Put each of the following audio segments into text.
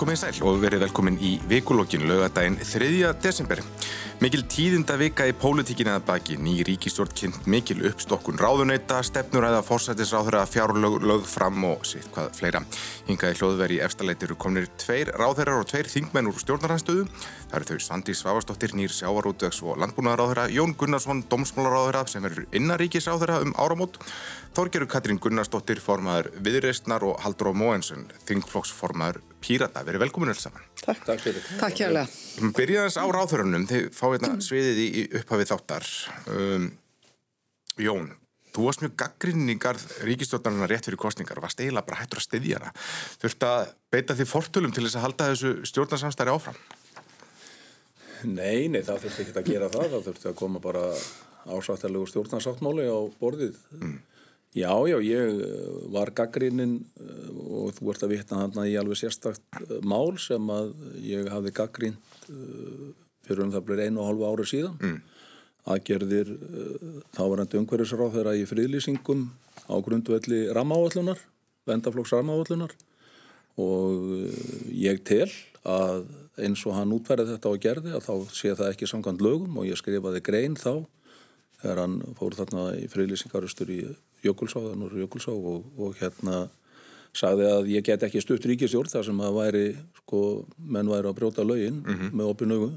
Komið sæl og verið velkomin í vikulokkin lögadaginn 3. desember. Mikil tíðinda vika í pólitíkin eða baki, ný ríkistjórn kynnt mikil uppstokkun ráðuneyta, stefnuræða, fórsættisráðurra, fjárlög, lög fram og sitt hvað fleira. Hingaði hljóðveri í efstaleitiru komnir tveir ráðherrar og tveir þingmenn úr stjórnarhanstöðu. Það eru þau Sandi Svavastóttir, nýr sjávarútvegs og landbúnaðaráðherra, Jón Gunnarsson, domsmálaráðherra sem verður innaríkisráðherra um áramót, Þorgeru Katrín Gunnarsdóttir, formaður viðreistnar og Haldur Pírata. Verið velkomin öll saman. Takk. Takk fyrir. Takk hjálpa. Byrjaðans á ráðhörunum, þið fá hérna sviðið í upphafið þáttar. Um, Jón, þú varst mjög gaggrinn í garð ríkistjórnarna rétt fyrir kostningar og varst eiginlega bara hættur að styðja hana. Þurft að beita því fortölum til þess að halda þessu stjórnarsamstæri áfram? Nei, nei, það þurfti ekki að gera það. Það þurfti að koma bara ásættalegu stjórnarsáttmáli á borðið. Mm. Já, já, ég var gaggrinninn og þú ert að vitna þarna í alveg sérstakt mál sem að ég hafði gaggrind fyrir um það bleið einu og hálfu ári síðan. Mm. Aðgerðir þávarandi umhverfisráð þeirra í friðlýsingum á grundvelli ramáallunar, vendaflokks ramáallunar og ég tel að eins og hann útverði þetta á gerði að þá sé það ekki samkvæmt lögum og ég skrifaði grein þá þegar hann fór þarna í friðlýsingarustur í Jökulsá, þannig Jökulsá og, og hérna sagði að ég get ekki stutt ríkistjórn þar sem að væri, sko, menn væri að brjóta lögin mm -hmm. með opin augu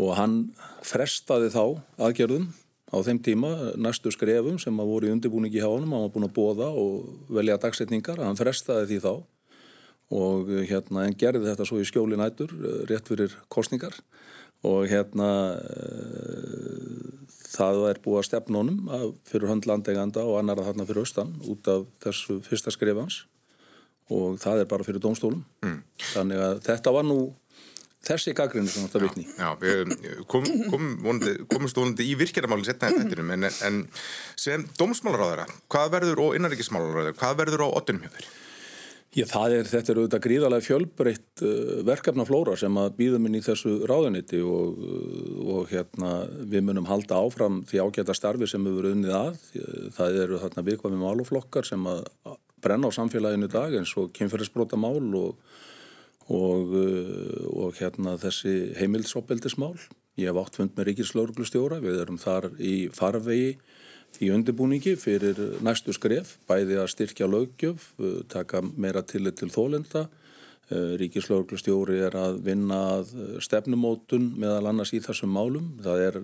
og hann frestaði þá aðgerðum á þeim tíma næstu skrefum sem að voru í undirbúningi hjá hann, hann var búin að bóða og velja dagsetningar, hann frestaði því þá. Og hérna en gerði þetta svo í skjóli nætur rétt fyrir kostningar og hérna það er búið að stefna honum fyrir höndlandeganda og annar að þarna fyrir austan út af þessu fyrsta skrifans og það er bara fyrir domstólum mm. þannig að þetta var nú þessi gaggrinni sem þetta vikni Já, já kom, kom stólandi í virkjaramáli setna í þettinum en, en sem domsmálaráðara hvað verður og innaríkismálaráðara hvað verður á ottunum hjá þeirri? Það er, þetta er auðvitað gríðarlega fjölbreytt uh, verkefnaflóra sem að býðum inn í þessu ráðuniti og, og hérna við munum halda áfram því ágæta starfi sem við verðum unnið að. Það eru þarna viðkvæmi máluflokkar sem að brenna á samfélaginu dag eins og kynferðisbrota mál og, og, og hérna þessi heimilsoppeldismál. Ég hef átt fund með Ríkislauglustjóra, við erum þar í farvegi í undirbúningi fyrir næstu skref, bæði að styrkja lögjöf, taka meira tillit til þólenda. Ríkislauglustjóri er að vinna að stefnumótun meðal annars í þessum málum. Það er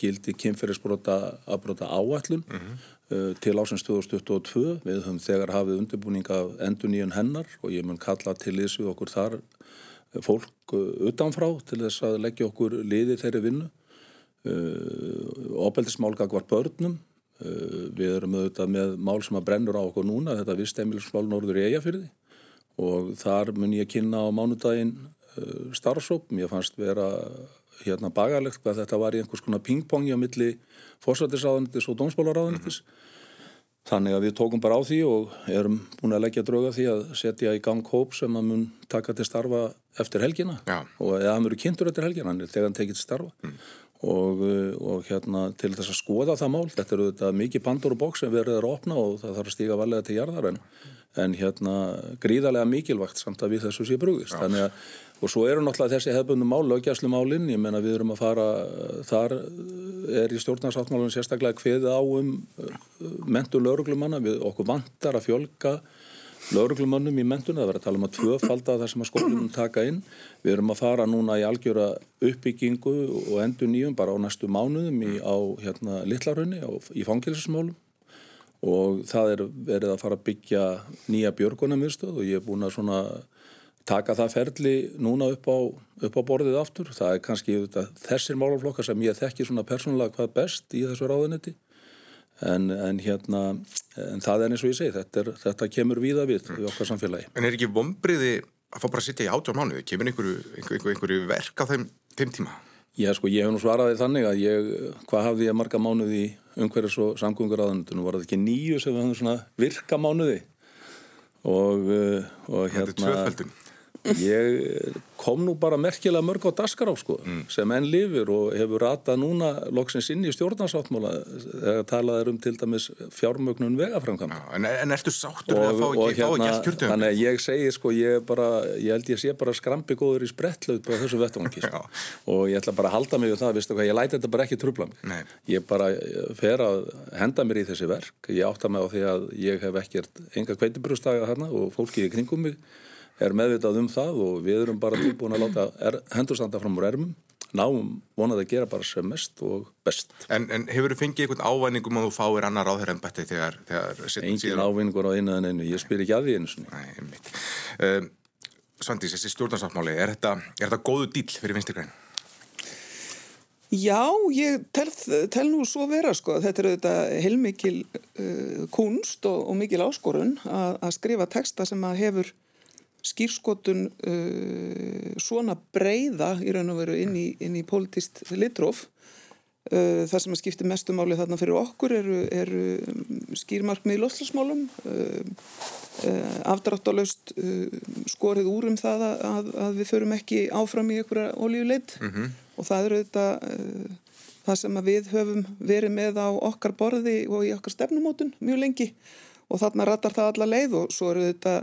gildi kynferðisbrota aðbrota áætlun uh -huh. til ásins 2022. Við höfum þegar hafið undirbúning af endur nýjun hennar og ég mun kalla til þess við okkur þar fólk utanfrá til þess að leggja okkur liði þeirri vinnu. Óbeldismálgag var börnum Við erum auðvitað með mál sem að brennur á okkur núna, þetta vistemilismál norður í Eyjafyrði og þar mun ég kynna á mánudaginn starfsóp. Mér fannst vera hérna bagalegt hvað þetta var í einhvers konar pingpongi á milli fórsættisráðanitis og dómsbólaráðanitis. Mm. Þannig að við tókum bara á því og erum búin að leggja drauga því að setja í gang hóp sem að mun taka til starfa eftir helgina Já. og eða hann verður kynntur eftir helgina, þegar hann tekið til starfa. Mm. Og, og hérna til þess að skoða það mál þetta eru þetta mikið pandur og bóks sem verður að opna og það þarf að stíga valega til jarðar en, en hérna gríðarlega mikilvægt samt að við þessu sé brúðist að, og svo eru náttúrulega þessi hefðbundum mál lögjæslu málinn, ég menna við erum að fara þar er í stjórnarsáttmálunum sérstaklega hviðið á um mentu lauruglumanna, við okkur vantar að fjölga lauruglumannum í mentuna, það verður að tala um að tvöfalda það sem að skólunum taka inn. Við erum að fara núna í algjöra uppbyggingu og endur nýjum bara á næstu mánuðum í, á hérna, Littlarhönni í fangilsismálum og það er verið að fara að byggja nýja björgunamiðstöð og ég er búin að svona taka það ferli núna upp á, upp á borðið aftur, það er kannski þessir málaflokkar sem ég þekki svona persónulega hvað best í þessu ráðunetti En, en hérna, en það er eins og ég segi, þetta, er, þetta kemur víða við í okkar samfélagi. En er ekki vombriði að fá bara að sitja í átjá mánuði? Kemur einhverju, einhverju, einhverju verk á þeim, þeim tíma? Já, sko, ég hef nú svaraði þannig að ég, hvað hafði ég marga mánuði í umhverjus og samgöngur aðanundunum? Var það ekki nýju sem við höfum svona virka mánuði? Og, og hérna... Þetta er tvöföldun. Ég kom nú bara merkilega mörg á daskará sko, mm. sem enn lifir og hefur ratað núna loksins inn í stjórnarsáttmála þegar talað er um til dæmis fjármögnun vegaframkvæm. En, en ertu sáttur að fá ekki, og hérna? Þannig að ég segi sko, ég, bara, ég held ég sé bara skrampi góður í sprettlaut á þessu vettvangi sko. og ég ætla bara að halda mig við það, vistu hvað, ég læti þetta bara ekki trubla mig. Nei. Ég bara fer að henda mér í þessi verk, ég átta mig á því að ég hef ekkert enga kveitibrústaga þarna og fólkið í kringum mig er meðvitað um það og við erum bara tilbúin að láta er, hendurstanda fram úr ermum náum vonað að gera bara sem mest og best. En, en hefur þú fengið einhvern ávæningum að þú fáir annar áður en bætti þegar... þegar Engin ávæningur á einu en einu, ég spyr ekki að því einu svona. Nei, einmitt. Um, Svandís, þessi stjórnarsáttmáli, er þetta, er þetta góðu dýl fyrir vinstirgræn? Já, ég tel, tel nú svo vera sko, þetta er auðvitað heilmikil uh, kunst og, og mikil áskorun að, að skrifa texta sem að hefur skýrskotun uh, svona breyða í raun og veru inn í, í politist litróf uh, það sem að skipti mestumáli þarna fyrir okkur eru, eru skýrmarkmið í loslasmálum uh, uh afdráttalaust uh, skorið úr um það að, að við förum ekki áfram í einhverja olíuleit mm -hmm. og það eru þetta uh, það sem við höfum verið með á okkar borði og í okkar stefnumótun mjög lengi og þarna ratar það alla leið og svo eru þetta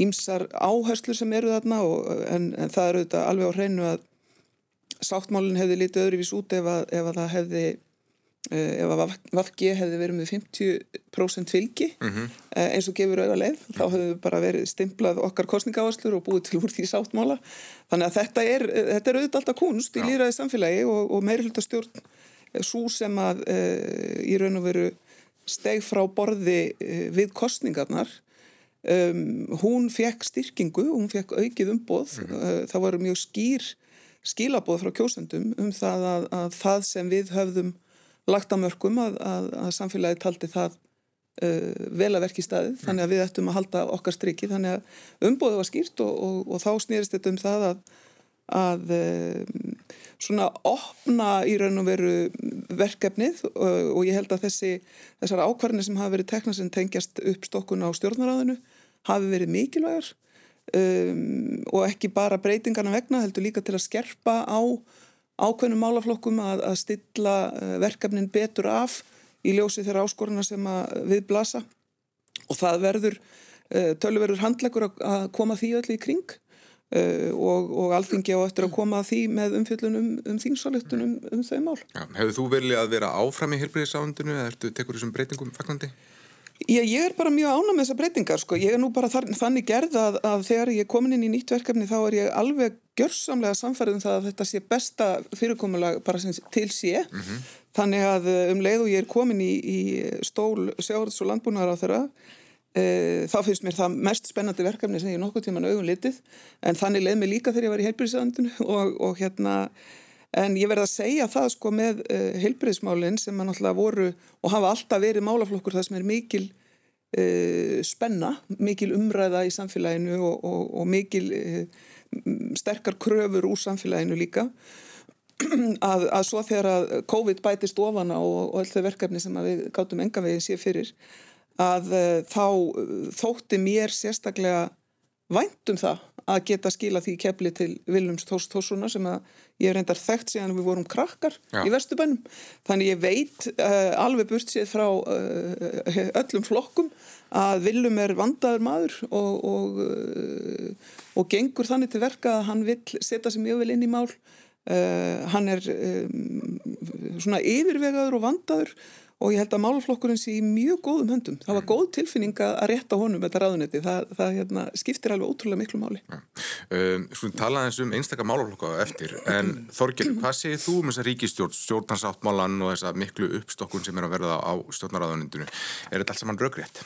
ímsar áherslu sem eru þarna og, en, en það eru þetta alveg á hreinu að sáttmálinn hefði lítið öðruvís út ef að, ef að það hefði eh, ef að Vafgi hefði verið með 50% fylgi mm -hmm. eins og gefur auðva leið, þá hefðu við bara verið stimplað okkar kostningáherslur og búið til úr því sáttmála. Þannig að þetta er, þetta er auðvitað alltaf kunst í líraði samfélagi og, og meiri hluta stjórn svo sem að e, í raun og veru steg frá borði við kostningarnar Um, hún fekk styrkingu, hún fekk aukið umboð, mm -hmm. uh, það voru mjög skýr skilaboð frá kjósendum um það að, að það sem við höfðum lagt á mörgum að, að, að samfélagi taldi það uh, vel að verki staðið, mm. þannig að við ættum að halda okkar striki, þannig að umboðu var skýrt og, og, og þá snýrist þetta um það að að um, svona opna í raun og veru verkefnið og, og ég held að þessi, þessar ákvarðinir sem hafa verið tekna sem tengjast upp stokkuna á stjórnaráðinu hafi verið mikilvægar um, og ekki bara breytingarna vegna heldur líka til að skerpa á ákveðnum málaflokkum að, að stilla uh, verkefnin betur af í ljósi þeirra áskoruna sem við blasa og það verður uh, tölverður handlegur að koma því öll í kring Uh, og, og alþingi á eftir að koma að því með umfjöldunum um, um þingsáleitunum um, um þau mál. Ja, hefur þú verið að vera áfram í helbriðisándinu eða ertu tekur þessum breytingum fagnandi? Já, ég er bara mjög ánað með þessar breytingar sko. Ég er nú bara þar, þannig gerð að, að þegar ég er komin inn í nýtt verkefni þá er ég alveg gjörsamlega samfærið um það að þetta sé besta fyrirkomulag bara sem til sé. Mm -hmm. Þannig að um leið og ég er komin í, í stól sjáurðs og landbúnaðar á þeirra E, þá finnst mér það mest spennandi verkefni sem ég nokkuð tíman auðvun litið en þannig leið mig líka þegar ég var í heilbyrðisöndinu og, og hérna en ég verði að segja það sko með uh, e, heilbyrðismálinn sem að náttúrulega voru og hafa alltaf verið málaflokkur það sem er mikil uh, spenna, mikil umræða í samfélaginu og, og, og mikil uh, sterkar kröfur úr samfélaginu líka að, að svo þegar að COVID bætist ofana og öll þau verkefni sem við gátum enga veginn sé fyrir að þá þótti mér sérstaklega væntum það að geta skila því kefli til Viljums Tórstóssuna sem að ég reyndar þekkt síðan við vorum krakkar Já. í Vestubænum þannig ég veit uh, alveg burt séð frá uh, öllum flokkum að Viljum er vandaður maður og, og, uh, og gengur þannig til verka að hann vil setja sig mjög vel inn í mál hann er um, svona yfirvegaður og vandaður og ég held að málflokkurinn sé í mjög góðum höndum. Það var góð tilfinning að rétta honum þetta ráðunetti. Það, það hérna, skiptir alveg ótrúlega miklu máli. Ja. Um, Svona talaðins um einstakar málflokka eftir, en Þorgir, hvað segir þú um þessa ríkistjórn, stjórnarsáttmálan og þessa miklu uppstokkun sem er að verða á stjórnaráðunindinu? Er þetta alls saman raugrétt?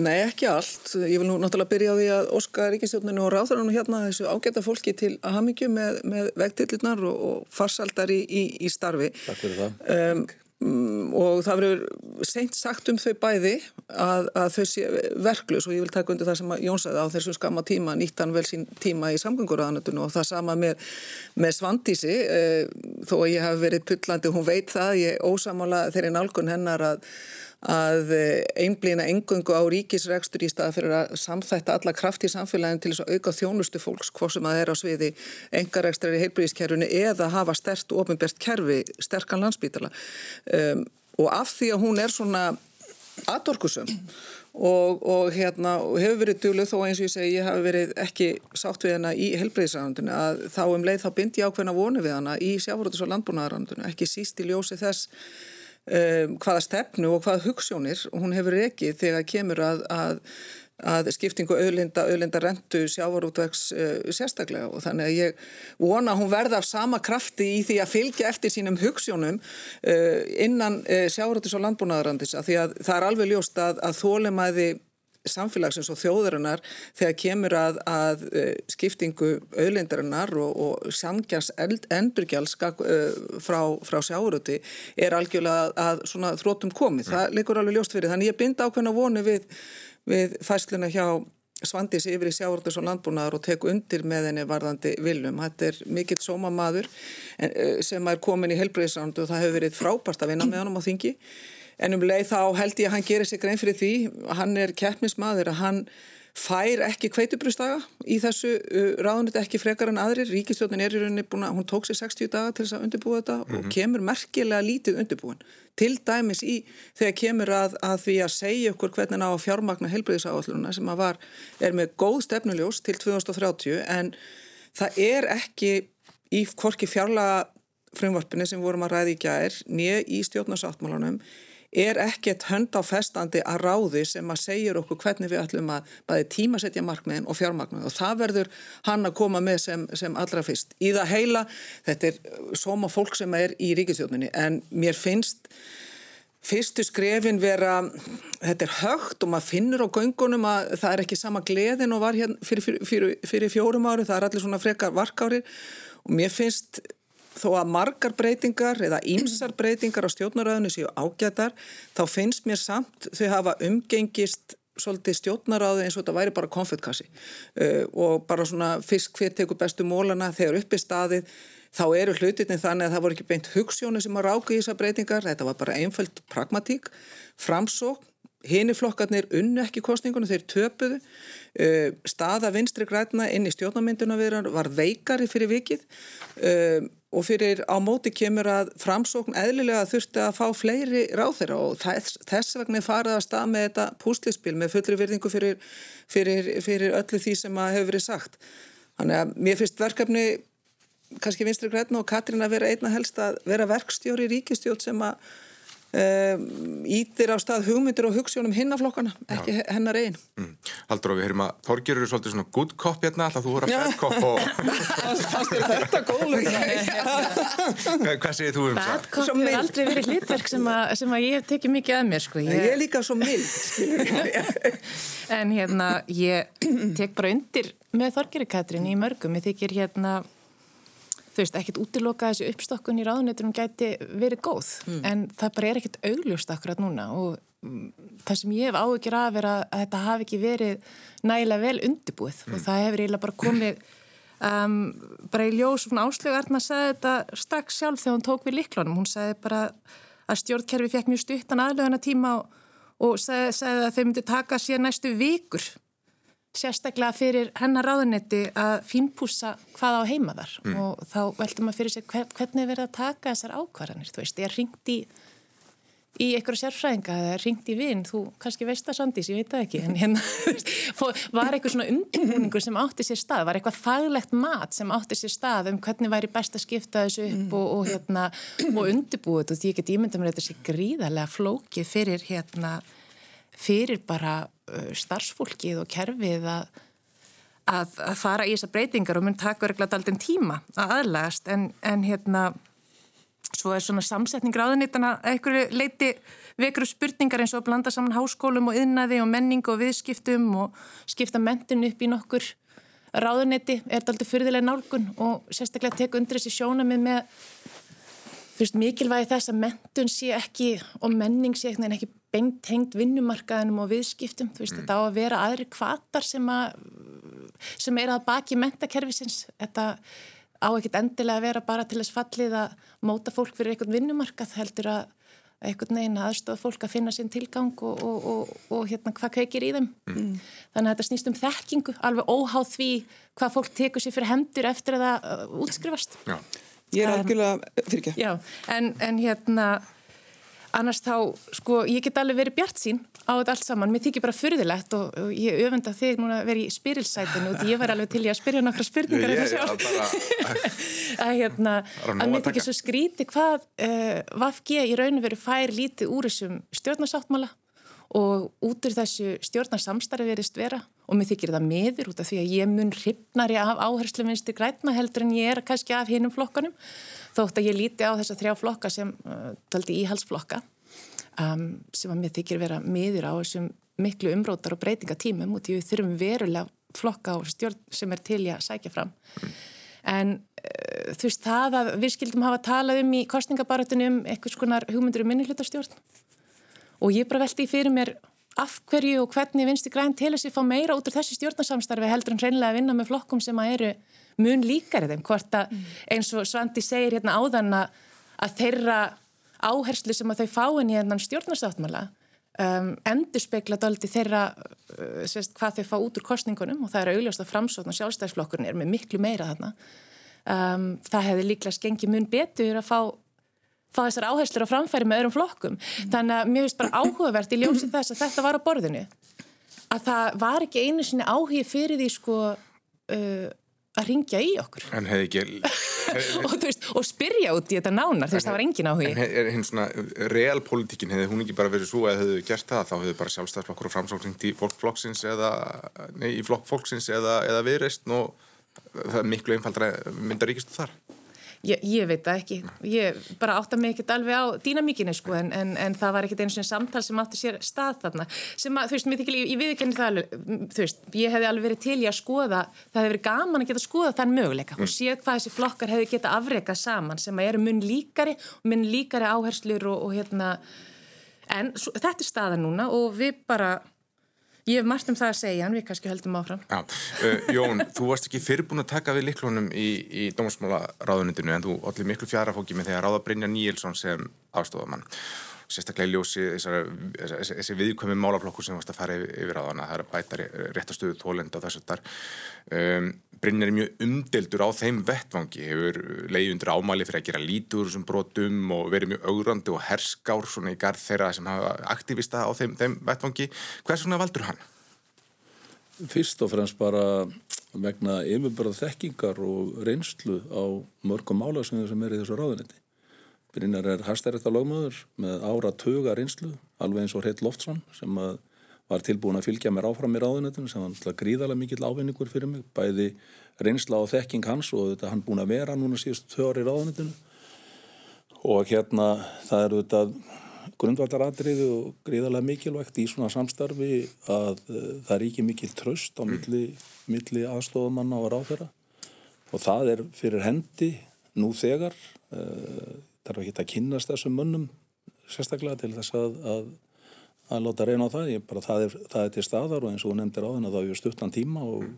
Nei, ekki allt. Ég vil nú náttúrulega byrja á því að Óska ríkistjórninu og ráðarinn hérna þessu ágæta fólki til að hafa mikið með, með vegtillinnar og, og farsaldar í, í, í starfi. Takk fyrir það. Um, og það verður seint sagt um þau bæði að, að þau sé verklus og ég vil taka undir það sem Jón sagði á þessu skama tíma nýtt hann vel sín tíma í samgönguræðanutunum og það sama með, með Svandísi eh, þó að ég hef verið pullandi, hún veit það, ég ósamála þeirri nálgun hennar að að eh, einblýna engöngu á ríkisregstur í stað fyrir að samþætta alla kraft í samfélagin til þess að auka þjónustu fólks, hvort sem að er á sviði engaregstrar í heilbríðiskerfinu eða hafa stert og ofinbært kerfi, sterkan landsbítala. Um, og af því að hún er svona aðdorkusum og, og hérna hefur verið djúluð þó eins og ég segi ég hafi verið ekki sátt við hana í helbreyðisrandinu að þá um leið þá bind ég ákveðna vonu við hana í sjáfóruðs og landbúnaðarandinu ekki síst í ljósi þess um, hvaða stefnu og hvaða hugssjónir hún hefur ekki þegar kemur að, að að skiptingu auðlinda, auðlinda rentu sjávarútvegs uh, sérstaklega. Og þannig að ég vona hún verða af sama krafti í því að fylgja eftir sínum hugssjónum uh, innan uh, sjávarútvegs og landbúnaðarandis að því að það er alveg ljóst að, að þólemæði samfélagsins og þjóðarinnar þegar kemur að, að skiptingu auðlindarinnar og, og samgjans endurgjáls frá, frá sjáuröti er algjörlega að, að þrótum komið. Það leikur alveg ljóst fyrir þannig ég bind ákveðna vonu við við fæsluna hjá Svandis yfir í sjáurðus og landbúnaðar og tek undir með henni varðandi viljum. Þetta er mikill sómamaður eh, sem er komin í helbreyðsrandu og það hefur verið frábært að vinna með hann á þingi. En um leið þá held ég að hann gerir sig grein fyrir því. Hann er keppnismadur að hann fær ekki kveitubristaga í þessu uh, ráðunit ekki frekar en aðrir ríkistjóðin er í rauninni búin að hún tók sér 60 daga til þess að undirbúa þetta mm -hmm. og mhm. kemur merkilega lítið undirbúin til dæmis í þegar kemur að, að því að segja okkur hvernig á fjármagna helbriðisáalluna sem að var er með góð stefnuljós til 2030 en það er ekki í korki fjárlaga frumvarpinni sem vorum að ræði í gær nýja í stjórnarsáttmálanum er ekkert hönd á festandi að ráði sem að segja okkur hvernig við ætlum að bæði tímasetja markmiðin og fjármarkmiðin og það verður hann að koma með sem, sem allra fyrst. Í það heila, þetta er soma fólk sem er í ríkistjóninni en mér finnst fyrstu skrefin vera, þetta er högt og maður finnur á göngunum að það er ekki sama gleðin og var fyrir, fyrir, fyrir, fyrir fjórum ári, það er allir svona frekar varkári og mér finnst þó að margar breytingar eða ímsar breytingar á stjórnaráðinu séu ágætar þá finnst mér samt þau hafa umgengist svolítið stjórnaráði eins og þetta væri bara konfettkassi. Uh, og bara svona fisk hver tekur bestu mólana þegar uppi staðið þá eru hlutinni þannig að það voru ekki beint hugssjónu sem að ráka í þessar breytingar. Þetta var bara einföld pragmatík framsók, hiniflokkarnir unnu ekki kostningunum, þeir töpuðu. Uh, staða vinstri græna inn í stjórnamynduna var veikari fyrir vikið. Uh, og fyrir á móti kemur að framsókn eðlilega þurfti að fá fleiri ráþeira og þess, þess vegna farið að stað með þetta púslispil með fullri virðingu fyrir, fyrir, fyrir öllu því sem að hefur verið sagt. Þannig að mér finnst verkefni kannski vinstri græna og Katrín að vera einna helst að vera verkstjóri í ríkistjóð sem að Um, ítir á stað hugmyndir og hugssjónum hinnaflokkana, ekki Já. hennar einn mm. Haldur og við heyrum að Þorgir eru svolítið svona good cop hérna, alltaf þú voru að bad cop og... Það er þetta góðlega Hvað segir þú um það? Bad cop hefur aldrei verið hlutverk sem, að, sem að ég tekið mikið að mér sko. ég... ég er líka svo mild En hérna ég tek bara undir með Þorgir Katrin í mörgum, ég þykir hérna þú veist, ekkert útiloka þessi uppstokkun í ráðunitunum gæti verið góð mm. en það bara er ekkert augljóst akkurat núna og mm, það sem ég hef áhugir af er að, þetta hafi ekki verið nægilega vel undirbúið mm. og það hefur eiginlega bara komið um, bara í ljós, svona áslögarna sagði þetta strax sjálf þegar hún tók við liklunum, hún sagði bara að stjórnkerfi fekk mjög stuttan aðlöðana tíma og, og sagði, sagði að þau myndi taka sér næstu vikur sérstaklega fyrir hennar ráðunetti að fínpúsa hvað á heima þar mm. og þá veldur maður fyrir sig hvernig verður að taka þessar ákvarðanir, þú veist, ég ringt í í einhverju sérfræðinga eða ringt í vinn, þú kannski veist það Sandís, ég veit það ekki en hérna var eitthvað svona undirbúningur sem átti sér stað, var eitthvað faglegt mat sem átti sér stað um hvernig væri best að skipta þessu upp mm. og, og hérna og undirbúið og því ég get ímynda mér þetta sé gríðarlega flókið fyrir hérna fyrir bara starfsfólkið og kerfið að, að, að fara í þessar breytingar og mun taka verið alltaf tíma að aðlægast en, en hérna svo er svona samsetning ráðunitana einhverju leiti vekru spurningar eins og að blanda saman háskólum og yðnaði og menning og viðskiptum og skipta mentin upp í nokkur ráðuniti er þetta alltaf fyrðilega nálgun og sérstaklega teka undir þessi sjónamið með fyrst mikilvægi þess að mentun sé ekki og menning sé ekki beint hengt vinnumarkaðinum og viðskiptum, þú veist, mm. þetta á að vera aðri kvatar sem að sem er að baki mentakerfisins þetta á ekkit endilega að vera bara til þess fallið að móta fólk fyrir einhvern vinnumarkað heldur að, einhvern veginn að aðstofa fólk að finna sinn tilgang og, og, og, og hérna hvað kveikir í þeim. Mm. Þannig að þetta snýst um þekkingu, alveg óháð því hvað fólk tekur sér fyrir hendur eftir að það uh, útskrifast. Já. Ég er algjörlega, fyrir ekki. Já, en, en hérna annars þá, sko, ég get alveg verið bjart sín á þetta allt saman, mér þykir bara fyrðilegt og, og ég öfenda þig núna að vera í spyrilsætinu og ég var alveg til ég að spyrja nokkra spurningar ég, ég, bara... að hérna, að mér þykir svo skríti hvað uh, Vafge í raun og veru fær lítið úr þessum stjórnarsáttmála og út úr þessu stjórnarsamstarfi verist vera og mér þykir það meður út af því að ég mun hrifnari af áherslu minnstu græna heldur en ég er kannski af hinnum flokkanum þótt að ég líti á þessa þrjá flokka sem uh, taldi íhalsflokka um, sem að mér þykir vera miður á þessum miklu umrótar og breytingatímum og því við þurfum verulega flokka og stjórn sem er til að sækja fram. En uh, þú veist það að við skildum hafa talað um í kostningabaratunum eitthvað skonar hugmyndur um minnilhutastjórn og ég bara veldi fyrir mér af hverju og hvernig vinsti græn til þess að fá meira út úr þessi stjórnarsamstarfi heldur en hreinlega að vinna með flokkum sem að eru mun líkari þeim? Hvort að eins og Svandi segir hérna áðan að þeirra áherslu sem að þau fáin í hennan stjórnarsáttmála um, endur spekla daldi þeirra uh, sérst, hvað þau fá út úr kostningunum og það er auðvitað að framsókn og sjálfstæðisflokkurinn er með miklu meira þarna. Um, það hefði líklega skengið mun betur að fá fá þessar áherslur á framfæri með öðrum flokkum. Mm. þannig að mér finnst bara áhugavert í ljósið þess að þetta var á borðinu að það var ekki einu sinni áhugi fyrir því sko uh, að ringja í okkur. Ekki, og, veist, og spyrja út í þetta nánar þú veist það var engin áhugi. en er hinn svona realpolitíkin hefði hún ekki bara verið svo að hefðu gert það þá hefðu bara sjálfstæðsflokkur og framsákning í fólkflokksins eða nei, í flokkfólksins eða, eða viðreist og það er miklu einfaldra myndar ríkistu þar Ég, ég veit það ekki, ég bara átta mig ekkert alveg á dýnamíkinu sko en, en, en það var ekkert eins og einn samtal sem átti sér stað þarna sem að, þú veist, mér þykir, ég, ég viðkenni það alveg, þú veist, ég hefði alveg verið til í að skoða, það hefði verið gaman að geta skoða þann möguleika mm. og séð hvað þessi flokkar hefði geta afreikað saman sem að eru mun líkari mun líkari áherslur og, og hérna, en svo, þetta er staða núna og við bara Ég hef margt um það að segja, en við kannski höldum áfram. Já, uh, Jón, þú varst ekki fyrirbúin að taka við liklunum í, í dómsmálaráðunitinu en þú allir miklu fjarafóki með að ráða Brynja Níelsson sem afstofamann. Sérstaklega í ljósi þessi viðkvæmi málaflokkur sem varst að fara yfir, yfir á að það er að bæta réttastuðu tólend á þessu þar. Um, Brynjar er mjög umdeldur á þeim vettvangi, hefur leiði undir ámæli fyrir að gera lítur sem brotum og verið mjög augrandi og herskár svona í garð þeirra sem hafa aktivista á þeim, þeim vettvangi. Hvers vegna valdur hann? Fyrst og fremst bara vegna yfirbara þekkingar og reynslu á mörgum málasöngum sem er í þessu ráðunetti. Brynjar er hæstarétta lagmaður með ára tuga reynslu, alveg eins og Hreit Loftsson sem að var tilbúin að fylgja mér áfram í ráðunetun sem var gríðarlega mikill ávinningur fyrir mig bæði reynsla og þekking hans og þetta hann búin að vera núna síðust ári í ráðunetunu og hérna það eru þetta grundvaldaratriði og gríðarlega mikilvægt í svona samstarfi að uh, það er ekki mikil tröst á milli, milli aðstofamanna og ráðherra. Og það er fyrir hendi nú þegar það er ekki að kynast þessum munnum sérstaklega til þess að, að að láta reyna á það, bara, það, er, það er til staðar og eins og nefndir á þenn að það er stuttan tíma og,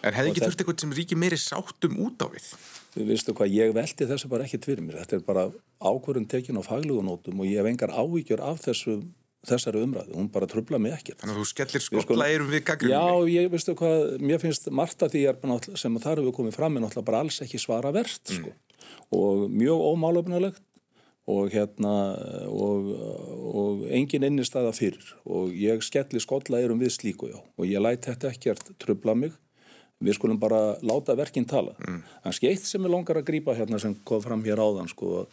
En hefði ekki þurft eitthvað sem ríki meiri sáttum út á við? Við vistu hvað, ég veldi þessu bara ekki tvirr mér, þetta er bara ákvörðun tekin á faglugunótum og ég hef engar ávíkjör af þessu, þessari umræðu, hún bara trubla mig ekkert. Þannig að þú skellir skollaðir við gaggrinni? Já, ég vistu hvað, mér finnst margt af því sem þar hefur komið fram er náttúrulega bara alls ekki svara verðt mm. sko. og mjög ómálöfnulegt og hérna og, og engin innistæða fyrir. Og ég skelli skolla erum við slíku já. Og ég læt þetta ekkert trubla mig. Við skulum bara láta verkinn tala. Mm. en skeitt sem er longar að grýpa hérna sem kom fram hér áðan sko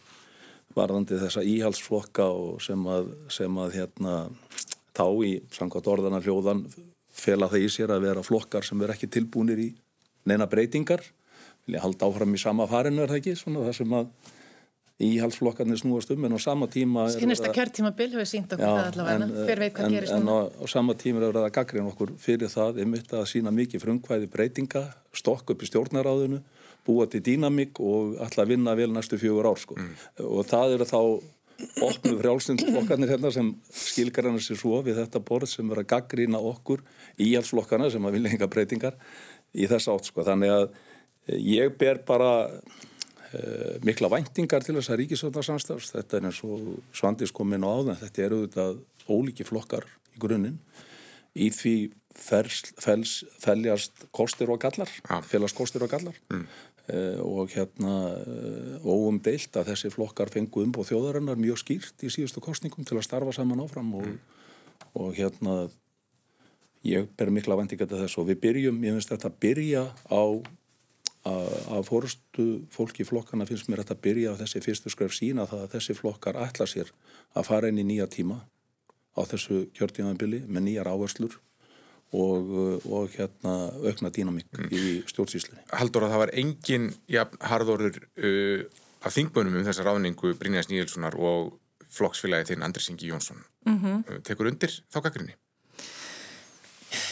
varðandi þessa íhalsflokka og sem að, sem að hérna þá í samkvæmt orðana hljóðan fela það í sér að vera flokkar sem er ekki tilbúinir í neina breytingar. Vil ég halda áfram í sama farinu er það ekki? Svona það sem að íhalsflokkarnir snúast um en á sama tíma Sýnasta kjörtíma bil hefur sínt okkur já, það allavega hver veit hvað gerist en, en á, á sama tíma er það gaggrinn okkur fyrir það einmitt að sína mikið frumkvæði breytinga stokk upp í stjórnaráðinu búa til dýnamík og alltaf vinna vel næstu fjögur ár sko. mm. og það eru þá opnu frjálsindflokkarnir hérna sem skilgar hann sér svo við þetta borð sem er að gaggrína okkur íhalsflokkarna sem að vilja enga breytingar í þess átt sko. þannig að ég ber bara mikla væntingar til þess að ríkisvöldarsamstafs. Þetta er eins og Svandis kom inn á áðan. Þetta eru auðvitað ólíki flokkar í grunninn. Í því fels, fels, feljast kostir og gallar, Ja. félast kostir og gallar. Mm. Uh, og hérna uh, óumdeilt að þessi flokkar fengu um og þjóðarinnar mjög skýrt í síðustu kostningum til að starfa saman áfram og, og hérna ég ber mikla vendinga til þess og við byrjum, ég finnst þetta að byrja á að fórustu fólki flokkana finnst mér að byrja á þessi fyrstu skref sína það að þessi flokkar ætla sér að fara inn í nýja tíma á þessu kjörtíðanbili með nýjar áherslur og, og hérna aukna dýnamík mm. í stjórnsýslunni. Haldur að það var engin ja, harðorður uh, af þingbönum um þessa ráðningu Brynjas Níelssonar og flokksfélagi þinn Andris Ingi Jónsson. Mm -hmm. Tekur undir þá gaggrinni?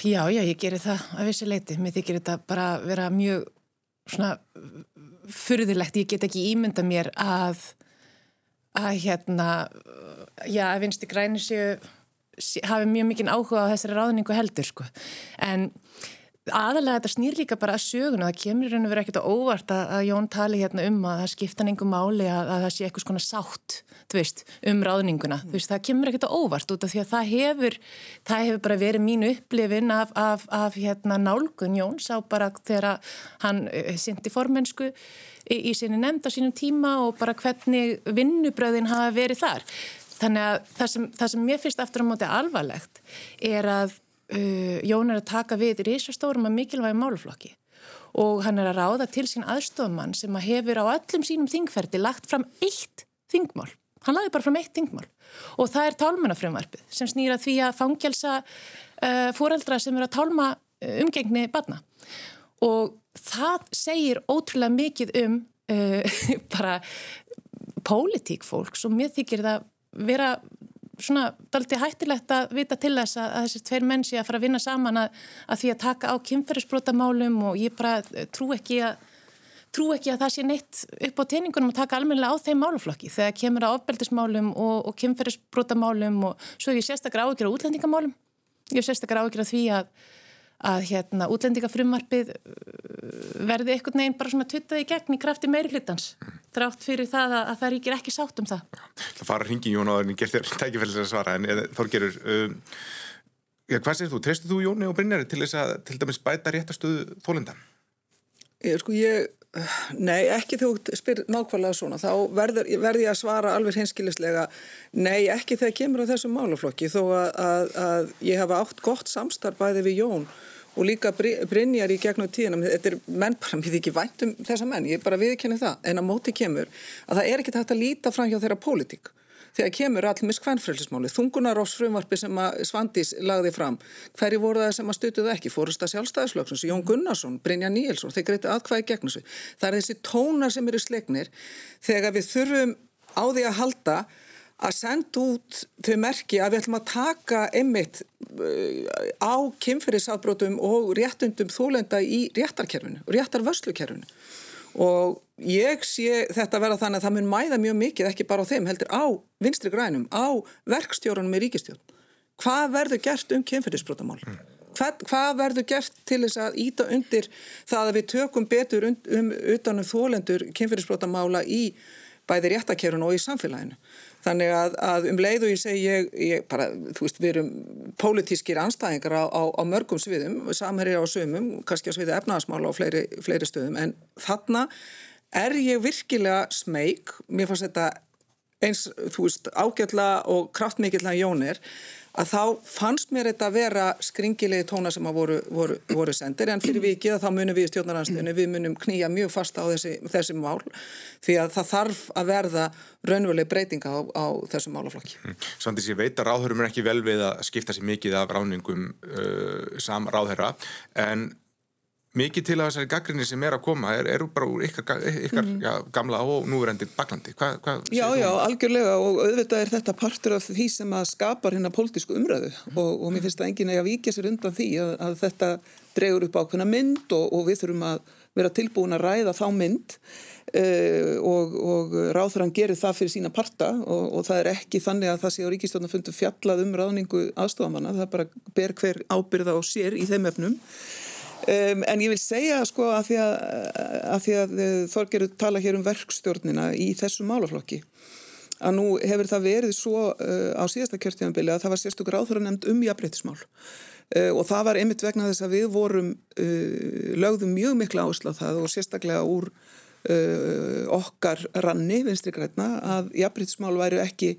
Já, já, ég gerir það að vissi leiti. Mér þykir þetta bara vera mjög svona fyrðilegt. Ég get ekki ímynda mér að að hérna já, að vinsti græni séu hafi mjög mikinn áhuga á þessari ráðningu heldur sko. En aðalega þetta snýr líka bara að söguna það kemur raun og verið ekkert á óvart að, að Jón tali hérna um að það skipta nengum máli að, að það sé eitthvað svona sátt veist, um ráðninguna, mm. veist, það kemur ekkert á óvart út af því að það hefur það hefur bara verið mínu upplifin af, af, af hérna nálgun Jóns á bara þegar hann uh, syndi formensku í, í sinni nefnd á sínum tíma og bara hvernig vinnubröðin hafa verið þar þannig að það sem, það sem mér finnst aftur á móti alvarlegt er að uh, Jón er að taka við risastórum að mikilvægi máluflokki og hann er að ráða til sín aðstofmann sem að hefur á öllum sínum þingferdi lagt fram eitt þingmál. Hann laði bara fram eitt þingmál. Og það er tálmannafrömmarpið sem snýra því að fangjelsa uh, fóreldra sem eru að tálma uh, umgengni barna. Og það segir ótrúlega mikið um uh, bara pólitík fólks og mér þykir það vera svona dalti hættilegt að vita til þess að, að þessi tveir menn sé að fara að vinna saman að, að því að taka á kynferðisbrotamálum og ég bara trú ekki að trú ekki að það sé neitt upp á teiningunum að taka almennilega á þeim máluflokki þegar kemur á ofbeldismálum og, og kynferðisbrotamálum og svo er ég sérstaklega áhyggjur á útlendingamálum. Ég er sérstaklega áhyggjur á því að að hérna útlendingafrumvarpið verði einhvern veginn bara svona tuttaði í gegn í krafti meiri hlutans drátt fyrir það að, að það ríkir ekki sátt um það Það fara hringi Jón á það en ég ger þér tækifælis að svara en þór gerur um, ja, hvað segir þú? Treystur þú Jóni og Brynjari til þess að til dæmis bæta réttastöðu þólenda? Ég, sko ég Nei, ekki þú spyr nákvæmlega svona, þá verður, verður ég að svara alveg hinskilislega, nei, ekki þegar kemur á þessum málaflokki, þó að, að, að ég hafa átt gott samstarf bæði við Jón og líka Brynjar í gegnum tíðinam, þetta er menn bara, mér þykir ekki vænt um þessa menn, ég er bara viðkenni það, en að móti kemur að það er ekki hægt að líta fram hjá þeirra pólitík þegar kemur allmis hvernfrælsismáli þungunarófs frumvarpi sem að Svandís lagði fram, hverju voru það sem að stutuðu ekki? Fórust að sjálfstæðislöksins, Jón Gunnarsson Brynja Níelsson, þeir greiti aðkvæði gegn þessu það er þessi tónar sem eru slegnir þegar við þurfum á því að halda að senda út þau merki að við ætlum að taka einmitt á kynferðisafbrótum og réttundum þólenda í réttarkerfinu og réttarvörslukerfinu og ég sé þetta vera þannig að það mun mæða mjög mikið ekki bara á þeim heldur á vinstri grænum, á verkstjórunum í ríkistjórn. Hvað verður gert um kynferðisbrotamál? Hvað, hvað verður gert til þess að íta undir það að við tökum betur um, um utanum þólendur kynferðisbrotamála í bæði réttakerun og í samfélaginu. Þannig að, að um leið og ég segi, ég, ég bara, þú veist, við erum pólitískir anstæðingar á, á, á mörgum sviðum, samherri á sömum, kannski á sviði efnaðasmála á fleiri, fleiri stöðum, en þarna er ég virkilega smeg, mér fannst þetta eins, þú veist, ágætla og kraftmikillega jónir, að þá fannst mér þetta að vera skringilegi tóna sem að voru, voru, voru sendir en fyrir vikið að þá munum við í stjórnaranstöðinu við munum knýja mjög fast á þessi, þessi mál því að það þarf að verða raunveruleg breytinga á, á þessum málaflokki. Mm. Svandis, ég veit að ráðhörum er ekki vel við að skipta sér mikið af ráningum uh, sam ráðherra en mikið til að þessari gaggrinni sem er að koma er, eru bara úr ykkar, ykkar mm. já, gamla og núverendi baklandi. Hva, hva, já, já, algjörlega og auðvitað er þetta partur af því sem að skapar hérna pólitísku umræðu mm. og, og mér finnst að enginn er að víkja sér undan því að, að þetta dregur upp ákveðna mynd og, og við þurfum að vera tilbúin að ræða þá mynd uh, og, og ráþurann gerir það fyrir sína parta og það er ekki þannig að það sé á ríkistofnafundu fjallað um ráðningu aðstofamanna, það bara ber hver ábyrða á sér í þeim efnum Um, en ég vil segja sko að því að, að, því að uh, Þorgerur tala hér um verkstjórnina í þessum málaflokki að nú hefur það verið svo uh, á síðasta kjörtíðanbili að það var sérstökur áþur að nefnd um jafnbreytismál uh, og það var einmitt vegna þess að við vorum uh, lögðum mjög mikla áherslu á það og sérstaklega úr okkar ranni vinstri græna að jafnbreytismál væru ekki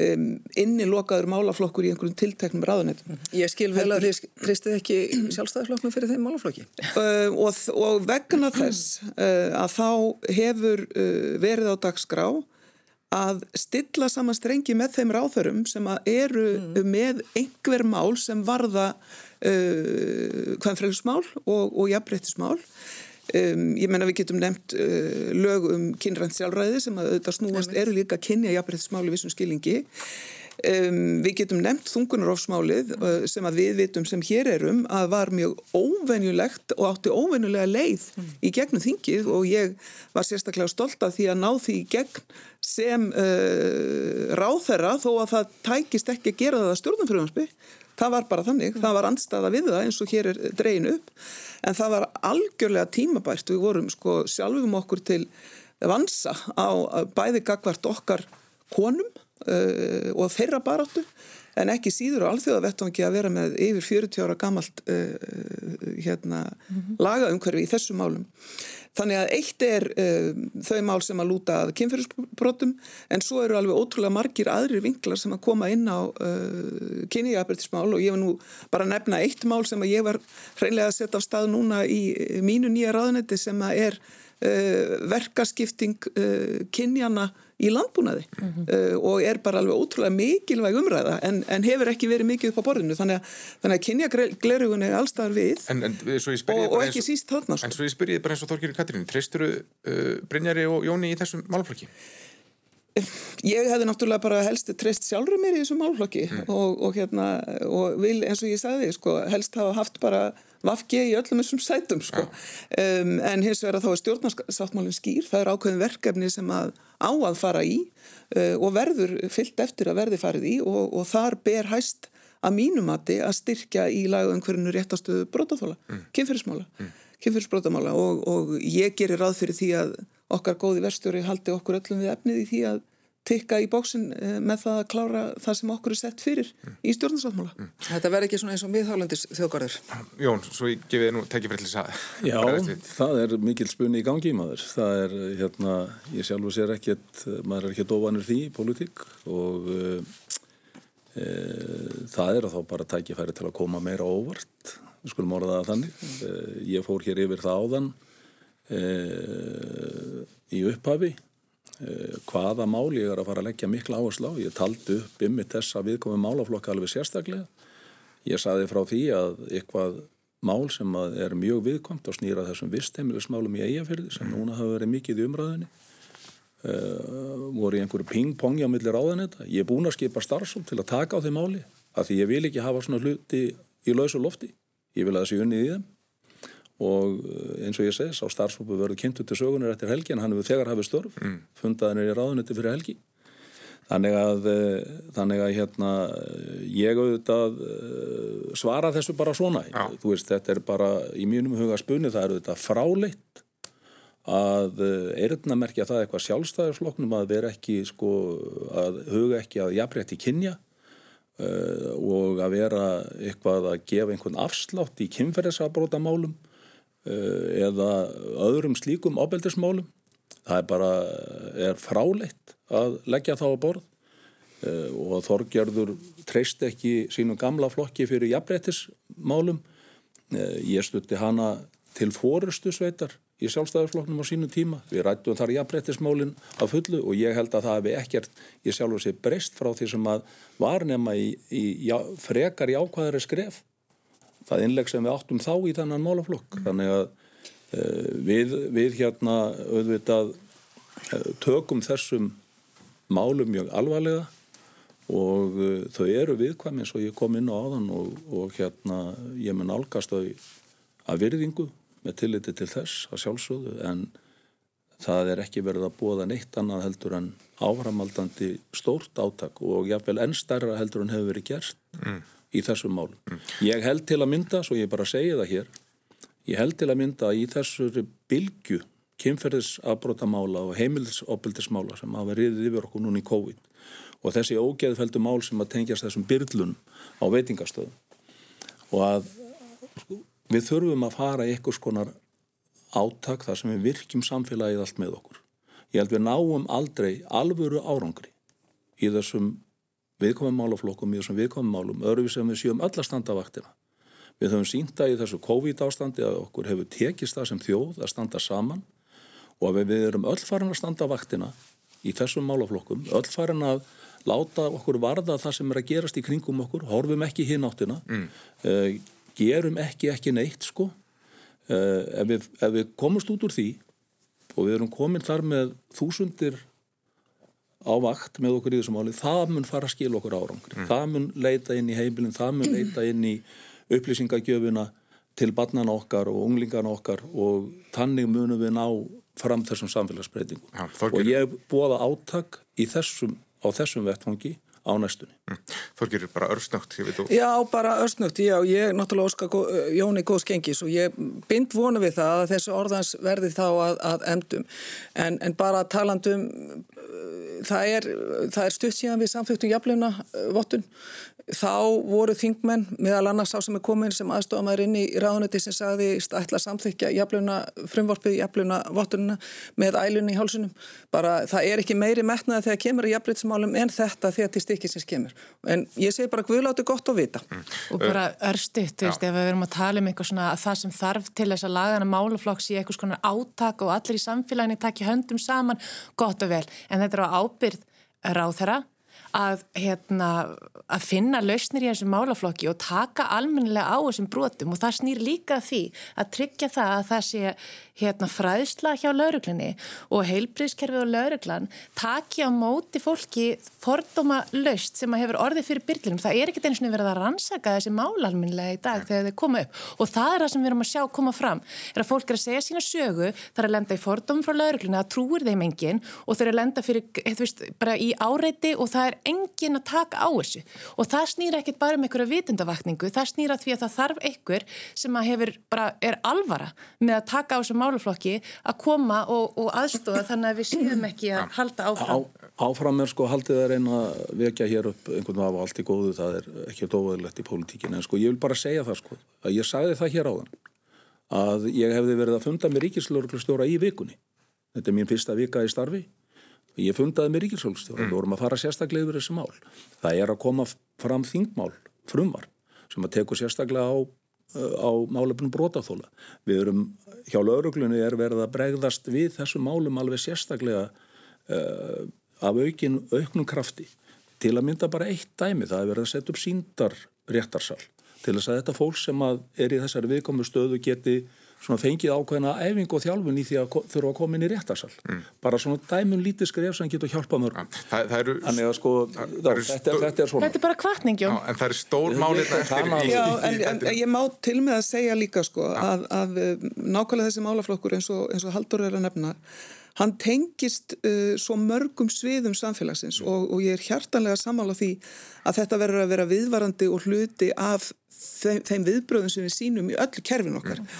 um, innilokaður málaflokkur í einhverjum tilteknum ráðunetum. Ég skil vel að þið tristið ekki sjálfstæðarflokknum fyrir þeim málaflokki. Uh, og, og vegna þess uh, að þá hefur uh, verið á dagskrá að stilla saman strengi með þeim ráþörum sem eru mm. með einhver mál sem varða uh, hvernfræðismál og, og jafnbreyttismál. Um, ég menna við getum nefnt uh, lög um kynrænt sjálfræði sem að þetta snúast eru líka kynja jafnbreyttismáli vissum skilingi. Um, við getum nefnt þungunarofsmálið uh, sem að við vitum sem hér erum að var mjög óvenjulegt og átti óvenjulega leið mm. í gegnum þingið og ég var sérstaklega stolt af því að ná því í gegn sem uh, ráþerra þó að það tækist ekki að gera það stjórnumfröðansby það var bara þannig, mm. það var andstaða við það eins og hér er dregin upp en það var algjörlega tímabært við vorum sko sjálfum okkur til vansa á bæði gagvart okkar konum uh, og þeirra baráttu en ekki síður á alþjóðavettvangi að vera með yfir 40 ára gamalt uh, hérna, mm -hmm. lagaumhverfi í þessum málum. Þannig að eitt er uh, þau mál sem að lúta að kynferðisbrotum en svo eru alveg ótrúlega margir aðrir vinklar sem að koma inn á uh, kynniðjafnbrytismál og ég var nú bara að nefna eitt mál sem að ég var hreinlega að setja á stað núna í mínu nýja ráðunetti sem að er uh, verkaskipting kynjana í landbúnaði mm -hmm. uh, og er bara alveg ótrúlega mikilvæg umræða en, en hefur ekki verið mikið upp á borðinu þannig að, þannig að kynjaglerugun er allstaðar við en, en, og, og ekki síst þarna sko. En svo ég spyrjið bara eins og Þorgir Katrín treysturu uh, Brynjari og Jóni í þessum málflokki? Ég hefði náttúrulega bara helst treyst sjálfur mér í þessum málflokki mm. og, og hérna og vil eins og ég sagði sko helst hafa haft bara vafki í öllum þessum sætum sko. um, en hins vegar þá er stjórnarsáttmálinn skýr, það er ákveðin verkefni sem að á að fara í uh, og verður fyllt eftir að verði farið í og, og þar ber hæst að mínumati að styrkja í lagauðumhverjunu réttastuðu brótaþóla, mm. kynferðismála mm. kynferðisbrótamála og, og ég gerir ráð fyrir því að okkar góði verstjóri haldi okkur öllum við efnið í því að tikka í bóksin eh, með það að klára það sem okkur er sett fyrir mm. í stjórnarsáttmála. Mm. Þetta verður ekki svona eins og miðhálandis þjóðgarður. Jón, svo ég gefið nú tekið fyrir þess að... Já, það er mikil spunni í gangi maður. Það er, hérna, ég sjálfur sér ekkert, maður er ekki dóvanur því í politík og e, e, það er að þá bara tækja færi til að koma meira óvart, við skulum orða það þannig. E, ég fór hér yfir það áðan í upphafi Eh, hvaða mál ég er að fara að leggja mikla áherslu á. Ég taldi upp ymmið þessa viðkomið málaflokka alveg sérstaklega. Ég saði frá því að eitthvað mál sem er mjög viðkomt og snýra þessum vistheimilismálum í eigafyrði sem núna hafa verið mikið í umræðinni uh, voru í einhverju ping-pongi á milli ráðanetta. Ég er búin að skipa starfsum til að taka á þeim máli af því ég vil ekki hafa svona hluti í lausu lofti. Ég vil að það sé unnið í þeim og eh, eins og ég segis á starfsfólku verður kynntu til sögunar eftir helgi en hann hefur þegar hafið störf mm. fundaðin er í ráðunetti fyrir helgi þannig að, eh, þannig að hérna, ég auðvitað eh, svara þessu bara svona Já. þú veist þetta er bara í mínum huga spunni það er auðvitað fráleitt að erðnamerkja það eitthvað sjálfstæðarfloknum að vera ekki sko að huga ekki að jafnrétti kynja uh, og að vera eitthvað að gefa einhvern afslátt í kynferðisabrótamálum eða öðrum slíkum ábeldismálum. Það er bara er fráleitt að leggja þá á borð eh, og Þorgerður treyst ekki sínum gamla flokki fyrir jafnbrettismálum. Eh, ég stutti hana til fórustu sveitar í sjálfstæðarflokknum á sínu tíma. Við rættum þar jafnbrettismálinn af fullu og ég held að það hefði ekkert, ég sjálfur sé breyst frá því sem að var nema í, í já, frekar í ákvæðari skref það innleg sem við áttum þá í þannan málaflokk. Þannig að uh, við, við hérna auðvitað uh, tökum þessum málum mjög alvarlega og uh, þau eru viðkvæm eins og ég kom inn á áðan og, og hérna ég mun álgast þau að virðingu með tilliti til þess að sjálfsögðu en það er ekki verið að bóða neitt annað heldur en áframaldandi stórt áttak og jáfnveil enn stærra heldur en hefur verið gert mm í þessum málum. Ég held til að mynda, svo ég bara segi það hér, Ég held til að mynda í þessari bylgu kynferðisafbrótamála og heimilsopildismála sem hafa riðið yfir okkur núna í COVID og þessi ógeðfeldu mál sem að tengjast þessum byrlunum á veitingastöðum og að við þurfum að fara í eitthvað skonar átak þar sem við virkjum samfélagið allt með okkur. Ég held við náum aldrei alvöru árangri í þessum viðkomum málaflokkum, í þessum viðkomum málum, við sem við sjöum öll að standa vaktina. Við höfum sínda í þessu COVID ástandi að okkur hefur tekist það sem þjóð að standa saman og að við erum öll farin að standa vaktina í þessum málaflokkum, öll farin að láta okkur varða það sem er að gerast í kringum okkur, horfum ekki hinn áttina, mm. uh, gerum ekki ekki neitt sko. Uh, ef, við, ef við komumst út úr því og við erum komin þar með þúsundir á vakt með okkur í þessum máli, það mun fara að skilja okkur árangri. Mm. Það mun leita inn í heimilin, það mun leita inn í upplýsingagjöfuna til barnan okkar og unglingan okkar og þannig munum við ná fram þessum samfélagsbreytingum. Ja, og ég búaða áttak í þessum, á þessum vettfangi á næstunni. Mm. Þorgir, bara örsnögt, ég veit þú. Já, bara örsnögt, já, ég náttúrulega óska Jóni góðs gengis og ég bind vona við það að þessu orðans verði þá að, að emdum. En, en bara talandum, það er, það er stutt síðan við samfélgtum jafnleuna vottun. Þá voru þingmenn meðal annars sá sem er komin sem aðstofamæður inn í ráðunetti sem sagði ætla að samþykja jafluna, frumvorpið jafluna vottununa með ælunni í hálsunum bara það er ekki meiri metnaði þegar kemur í jafnleitsmálum en þetta þegar til stikkisins kemur. En ég segi bara guðláti gott að vita. Mm. og bara örstuðt, þú veist, ef við verum að tala um eitthvað svona að það sem þarf til þess að lagana máluflokks í eitthvað svona átak og allir í samfélaginu en þetta er á ábyrð ráþara að, hérna, að finna lausnir í þessum málaflokki og taka almennilega á þessum brotum og það snýr líka því að tryggja það að það sé hérna, fræðsla hjá lauruglinni og heilbríðskerfi og lauruglan taki á móti fólki fordóma laust sem að hefur orðið fyrir byrjlunum. Það er ekkert eins og verið að rannsaka þessi málalminlega í dag þegar þeir koma upp og það er það sem við erum að sjá koma fram er að fólk er að segja sína sögu þar að lenda í fordómum frá lauruglinni að trúir þeim engin og þeir eru að lenda fyrir, veist, bara í áreiti og það er engin að taka á þessu og það snýra ekkit bara um einhverja vitundavakningu, það snýra því að það þarf einhver sem að hefur bara er alvara með að taka á þessu máluflokki að koma og, og aðstofa þannig að við séum ekki að halda áfram. Á, áfram er sko haldið að reyna að vekja hér upp einhvern veginn af allt í góðu, það er ekki dóðilegt í pólitíkinu en sko ég vil bara segja það sko að ég sagði það hér áðan að ég hefði verið að funda með ríkislörglustjóra í vikunni. Þetta er mín fyrsta vika í starfi Ég fundaði með ríkisólstjóra, mm. við vorum að fara sérstaklega yfir þessi mál. Það er að koma fram þingmál, frumvar, sem að teku sérstaklega á, á málefnum brótaþóla. Við erum, hjá lauruglunni er verið að bregðast við þessu málum alveg sérstaklega uh, af aukin, auknum krafti. Til að mynda bara eitt dæmi, það er verið að setja upp síndar réttarsal til þess að þetta fólk sem er í þessari viðkomu stöðu geti svona fengið ákveðina æfing og þjálfun í því að þurfa að koma inn í réttarsal. Mm. bara svona dæmun lítið skrif sem getur hjálpað mörg Þa, það eru, Þannig að sko það, það þetta, er, þetta er svona. Þetta er bara kvartningjó En það er stór málið en, ég má til með að segja líka sko að, að nákvæmlega þessi málaflokkur eins og, eins og Haldur er að nefna hann tengist uh, svo mörgum sviðum samfélagsins og, og ég er hjartanlega samála því að þetta verður að vera viðvarandi og hluti af þeim, þeim viðbröðum sem við sínum í öllu kerfin okkar mm.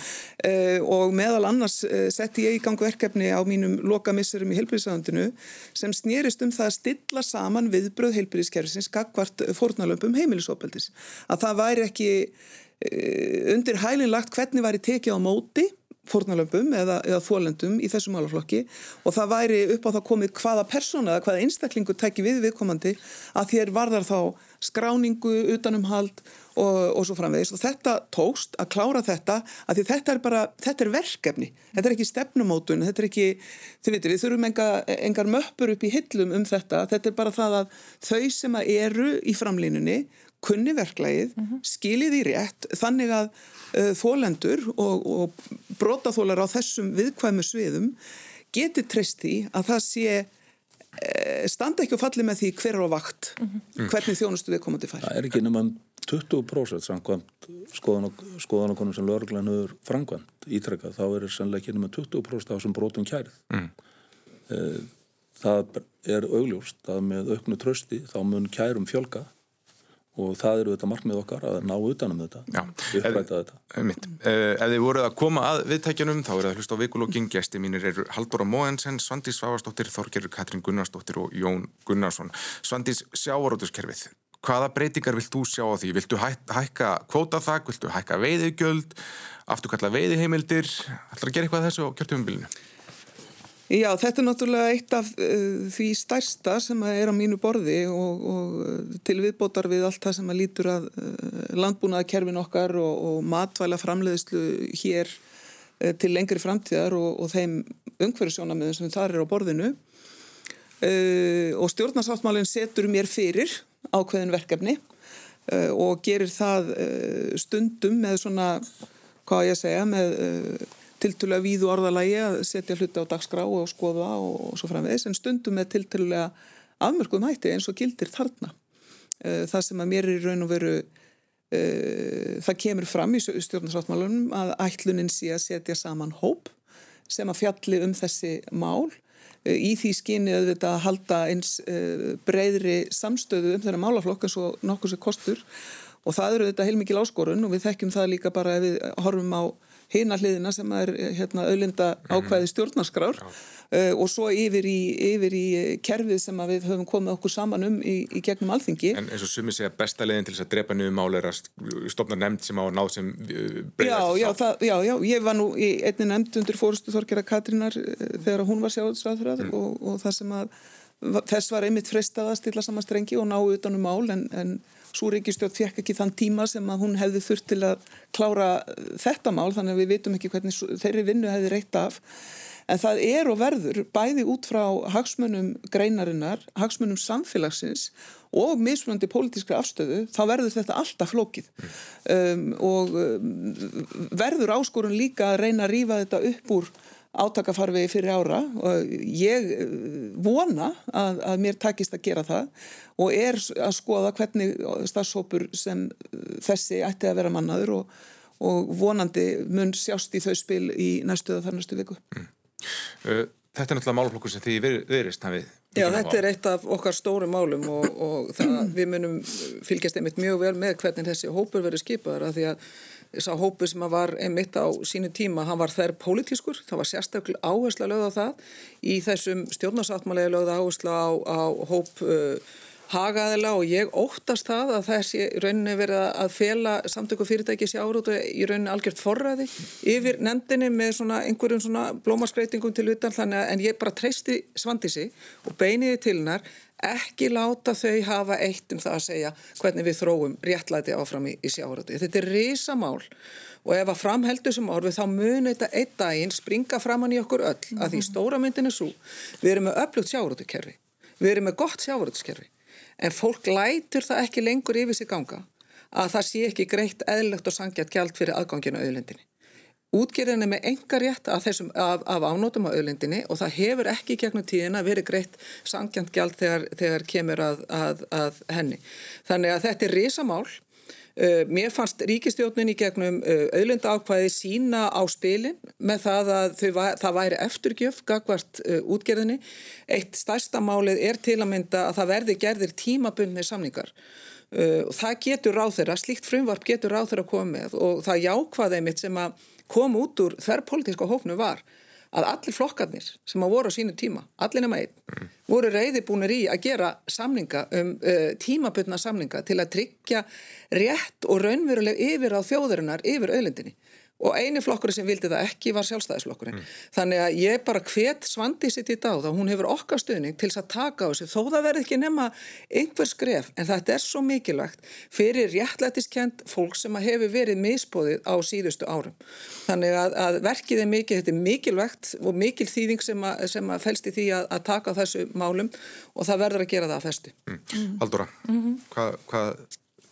uh, og meðal annars uh, setti ég í gang verkefni á mínum lokamissurum í heilbríðsæðandinu sem snýrist um það að stilla saman viðbröð heilbríðskerfisins gagvart fórnalömpum heimilisopaldis að það væri ekki uh, undir hælinlagt hvernig væri tekið á móti fórnalömpum eða, eða þólendum í þessum málaflokki og það væri upp á það komið hvaða persóna eða hvaða einstaklingu tæki við viðkomandi að þér varðar þá skráningu, utanumhald og, og svo framvegis. Og þetta tókst að klára þetta að því þetta er bara, þetta er verkefni. Þetta er ekki stefnumótun, þetta er ekki þið veitir, við þurfum enga, engar möppur upp í hillum um þetta, þetta er bara það að þau sem að eru í framlínunni kunni verklægið, mm -hmm. skilið í rétt þannig að uh, þólendur og, og brotaþólar á þessum viðkvæmu sviðum geti treyst í að það sé uh, standa ekki og falli með því hver er á vakt mm -hmm. hvernig þjónustu við komandi fær. Það er ekki nema 20% samkvæmt skoðan okkur sem lögurglænuður frangvænt ítrekka þá er sannlega ekki nema 20% af þessum brotum kærið. Mm. Það er augljóst að með auknu trösti þá mun kærum fjölga og það eru þetta markmið okkar að ná utanum þetta, uppræta þetta. Mitt. Uh, ef þið voruð að koma að viðtækjunum þá eru það hlust á vikulógin gæsti mínir eru Halldóra Móensen, Svandís Svavastóttir, Þorgerur Katrín Gunnarsdóttir og Jón Gunnarsson. Svandís, sjávarótuskerfið, hvaða breytingar vilt þú sjá á því? Viltu hæ hækka kvótaþak, viltu hækka veiðugjöld, afturkalla veiðiheimildir, ætlar að gera eitthvað þessu á kjörtumumbilinu? Já, þetta er náttúrulega eitt af uh, því stærsta sem er á mínu borði og, og uh, til viðbótar við allt það sem að lítur að uh, landbúnaðakerfin okkar og, og matvæla framleiðslu hér uh, til lengri framtíðar og, og þeim umhverfisjónamiðin sem þar er á borðinu. Og stjórnarsáttmálinn setur mér fyrir ákveðin verkefni og gerir það stundum með svona, hvað ég segja, með tiltulega víðu orðalagi að setja hluti á dagskrá og skoða og, og svo framvegis en stundum með tiltulega afmörkum hætti eins og gildir þarna. Eh, það sem að mér er í raun og veru uh, það kemur fram í stjórnarsáttmálunum að ætlunin sé að setja saman hóp sem að fjalli um þessi mál uh, í því skyni að þetta halda eins breyðri samstöðu um þeirra málaflokk eins og nokkur sem kostur og það eru þetta heilmikið áskorun og við þekkjum það líka bara ef við horfum á hina hliðina sem er hérna, auðlinda ákvæði stjórnarskrár uh, og svo yfir í, yfir í kerfið sem við höfum komið okkur saman um í, í gegnum alþingi. En eins og sumi segja besta leiðin til þess að drepa niður máli er að stopna nefnd sem á náð sem breyðast já, já, það, já, já, ég var nú í einni nefnd undir fórustu Þorkjara Katrínar þegar hún var sjáðsræður mm. og, og það sem að þess var einmitt frestað að stilla saman strengi og ná utanum mál en, en svo ríkistjótt fekk ekki þann tíma sem að hún hefði þurft til að klára uh, þetta mál þannig að við vitum ekki hvernig þeirri vinnu hefði reitt af. En það er og verður bæði út frá hagsmunum greinarinnar, hagsmunum samfélagsins og mismunandi pólitískri afstöðu, þá verður þetta alltaf flókið. Um, og um, verður áskorun líka að reyna að rýfa þetta upp úr átakafarvegi fyrir ára og ég eh, vona að, að mér takist að gera það og er að skoða hvernig stafshópur sem eh, þessi ætti að vera mannaður og, og vonandi mun sjást í þau spil í næstu eða þar næstu viku. Mm. Uh, þetta er náttúrulega málflokkur sem því verist hafið. Já, þetta er eitt af okkar stóru málum og, og það, við munum fylgjast einmitt mjög vel með hvernig þessi hópur verið skipaður að því að sá hópu sem var einmitt á sínu tíma, hann var þær pólitískur, það var sérstaklega áhersla lögð á það. Í þessum stjórnarsáttmálega lögð áhersla á, á hóp uh, hagaðila og ég óttast það að þessi rauninni verið að fela samtöku fyrirtæki sér árútu í rauninni algjört forræði yfir nefndinni með svona einhverjum svona blómaskreitingum til utan þannig að en ég bara treysti svandisi og beiniði til hennar ekki láta þau hafa eitt um það að segja hvernig við þróum réttlæti áfram í, í sjáurötu. Þetta er risamál og ef að framheldu sem orfi þá muni þetta einn daginn springa framann í okkur öll mm -hmm. að því stóra myndin er svo við erum með öflugt sjáurötukerfi við erum með gott sjáurötuskerfi en fólk lætur það ekki lengur yfir sig ganga að það sé ekki greitt eðlögt og sangjart gjald fyrir aðganginu auðlendinni Útgerðin er með enga rétt af, þessum, af, af ánótum á auðlindinni og það hefur ekki gegnum tíðina verið greitt sangjant gjald þegar, þegar kemur að, að, að henni. Þannig að þetta er risamál. Uh, mér fannst ríkistjóknin í gegnum uh, auðlinda ákvæði sína á spilin með það að þau, það væri eftirgjöf gagvart uh, útgerðinni. Eitt stærsta málið er til að mynda að það verði gerðir tímabundni samningar. Það getur ráð þeirra, slíkt frumvarp getur ráð þeirra að koma með og það jákvæðið mitt sem að kom út úr þærrpolítiska hóknu var að allir flokkarnir sem að voru á sínu tíma, allir nema einn, mm. voru reyðibúnir í að gera samninga um uh, tímabutna samninga til að tryggja rétt og raunveruleg yfir á þjóðurinnar yfir auðlendinni og eini flokkur sem vildi það ekki var sjálfstæðisflokkurinn. Mm. Þannig að ég bara hvet svandi sitt í dag þá hún hefur okkar stuðning til að taka á þessu þó það verði ekki nema einhver skref en þetta er svo mikilvægt fyrir réttlætiskend fólk sem hefur verið misbóðið á síðustu árum. Þannig að, að verkið er mikið, þetta er mikilvægt og mikil þýðing sem að, sem að fælst í því að, að taka þessu málum og það verður að gera það að festu. Mm. Mm. Haldura, -hmm. hvað hva,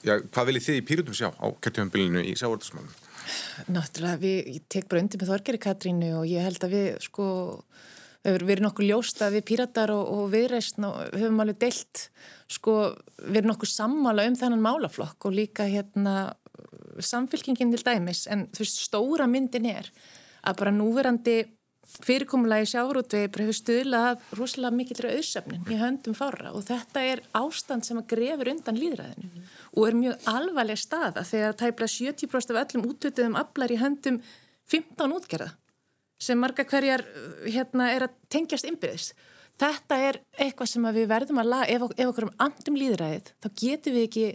ja, hva viljið þið í pýrutum sjá á kjörtjöfumbilinu í sávartasmálum? Náttúrulega, við, ég tek bara undir með Þorgeri Katrínu og ég held að við sko, við erum nokkuð ljósta við píratar og, og viðreysn og höfum alveg deilt sko, við erum nokkuð sammála um þennan málaflokk og líka hérna samfélkingin til dæmis. En þú veist, stóra myndin er að bara núverandi fyrirkomulagi sjáurútvegi bara hefur stuðlað rosalega mikillra auðsefnin í höndum fára og þetta er ástand sem að grefur undan líðræðinu mm. og er mjög alvarleg staða þegar tæpla 70% af öllum útötuðum aflar í höndum 15 útgerða sem marga hverjar hérna er að tengjast innbyrðis. Þetta er eitthvað sem við verðum að laga, ef, ef okkur um andum líðræðið, þá getum við ekki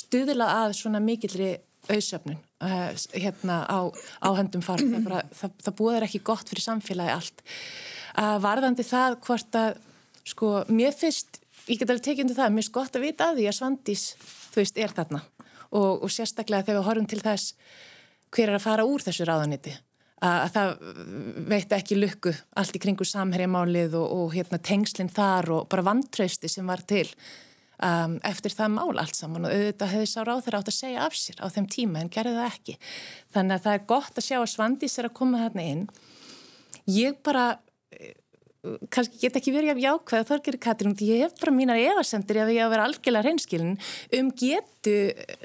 stuðila að svona mikilri auðsöfnun uh, hérna á, á höndum farm. Það, bara, það, það búður ekki gott fyrir samfélagi allt. Uh, varðandi það hvort að, sko, mér finnst, ég get alveg tekið undir það, mér finnst gott að vita að því að Svandís, þú veist, er þarna og, og sérstaklega þegar við horfum til þess hver er að fara úr þessu ráðaniti að það veit ekki lukku allt í kringu samherjamálið og, og hérna, tengslinn þar og bara vantrausti sem var til um, eftir það mál allt saman og auðvitað hefði sá ráð þeirra átt að segja af sér á þeim tíma en gerði það ekki. Þannig að það er gott að sjá að Svandís er að koma þarna inn. Ég bara kannski get ekki verið af jákvæða þorgeri Katrín, ég hef bara mínar evasendur ef ég á að vera algjörlega hreinskilin um getu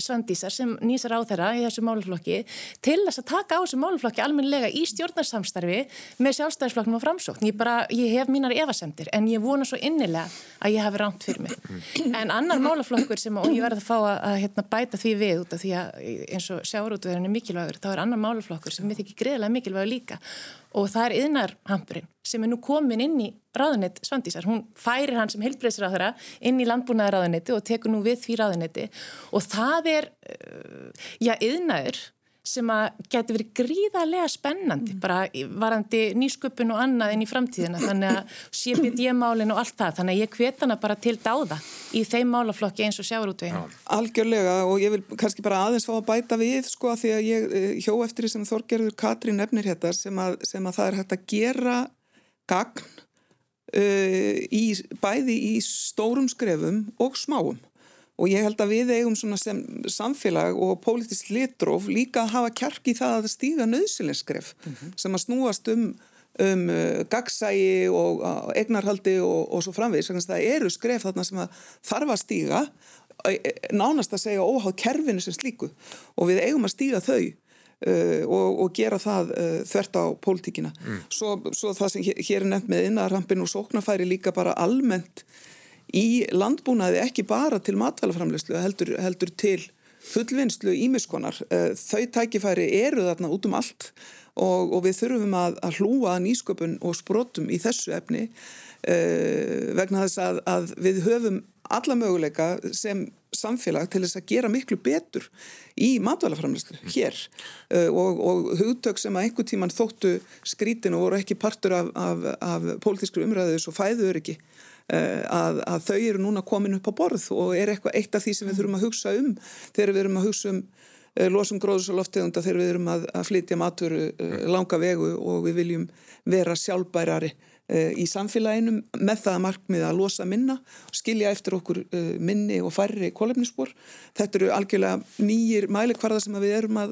svandísar sem nýsar á þeirra í þessu máluflokki til þess að taka á þessu máluflokki almenlega í stjórnarsamstarfi með sjálfstæðisflokknum og framsókn. Ég, bara, ég hef mínar evasendur en ég vona svo innilega að ég hafi rámt fyrir mig. En annar máluflokkur sem og ég verði að fá að, að hérna, bæta því við út af því að eins og sjáurútverðin er mikilvægur, þá er annar máluflokkur sem og það er yðnarhampurinn sem er nú komin inn í ráðunett Svandísar. Hún færir hann sem heilbreyðsráðara inn í landbúnaðaráðunetti og tekur nú við því ráðunetti og það er, uh, já, yðnaður sem að geti verið gríðarlega spennandi, bara varandi nýsköpun og annað inn í framtíðina. Þannig að CBD-málinn og allt það. Þannig að ég hvet hana bara til dáða í þeim málaflokki eins og sjáurútveginu. Algjörlega og ég vil kannski bara aðeins fá að bæta við sko að því að ég eh, hjó eftir því sem Þorgerður Katrín nefnir hérna sem að, sem að það er hægt að gera gagn uh, í, bæði í stórum skrefum og smáum og ég held að við eigum svona sem samfélag og pólitist litróf líka að hafa kjark í það að stíga nöðsilinskref mm -hmm. sem að snúast um, um uh, gagsægi og uh, egnarhaldi og, og svo framvegis, það eru skref þarna sem að þarf að stíga e, e, nánast að segja óháð kerfinu sem slíku og við eigum að stíga þau uh, og, og gera það uh, þvert á pólitíkina. Mm. Svo, svo það sem hér er nefnt með innarrampin og sóknarfæri líka bara almennt í landbúnaði ekki bara til matvælaframlegslu heldur, heldur til fullvinnslu ímiskonar. Eh, þau tækifæri eru þarna út um allt og, og við þurfum að, að hlúa nýsköpun og sprótum í þessu efni uh, vegna þess að, að við höfum alla möguleika sem samfélag til þess að gera miklu betur í matvælaframlegslu hér. Uh, og, og hugtök sem að einhver tíman þóttu skrítin og voru ekki partur af, af, af pólitískru umræðis og fæður ekki Eh, að, að þau eru núna komin upp á borð og er eitthvað eitt af því sem við þurfum að hugsa um þegar við erum að hugsa um eh, losum gróðs og loftegunda þegar við erum að, að flytja matur eh, langa vegu og við viljum vera sjálfbærari í samfélaginu með það markmið að losa minna skilja eftir okkur minni og færri kólefnisspor. Þetta eru algjörlega nýjir mælikvarða sem við erum að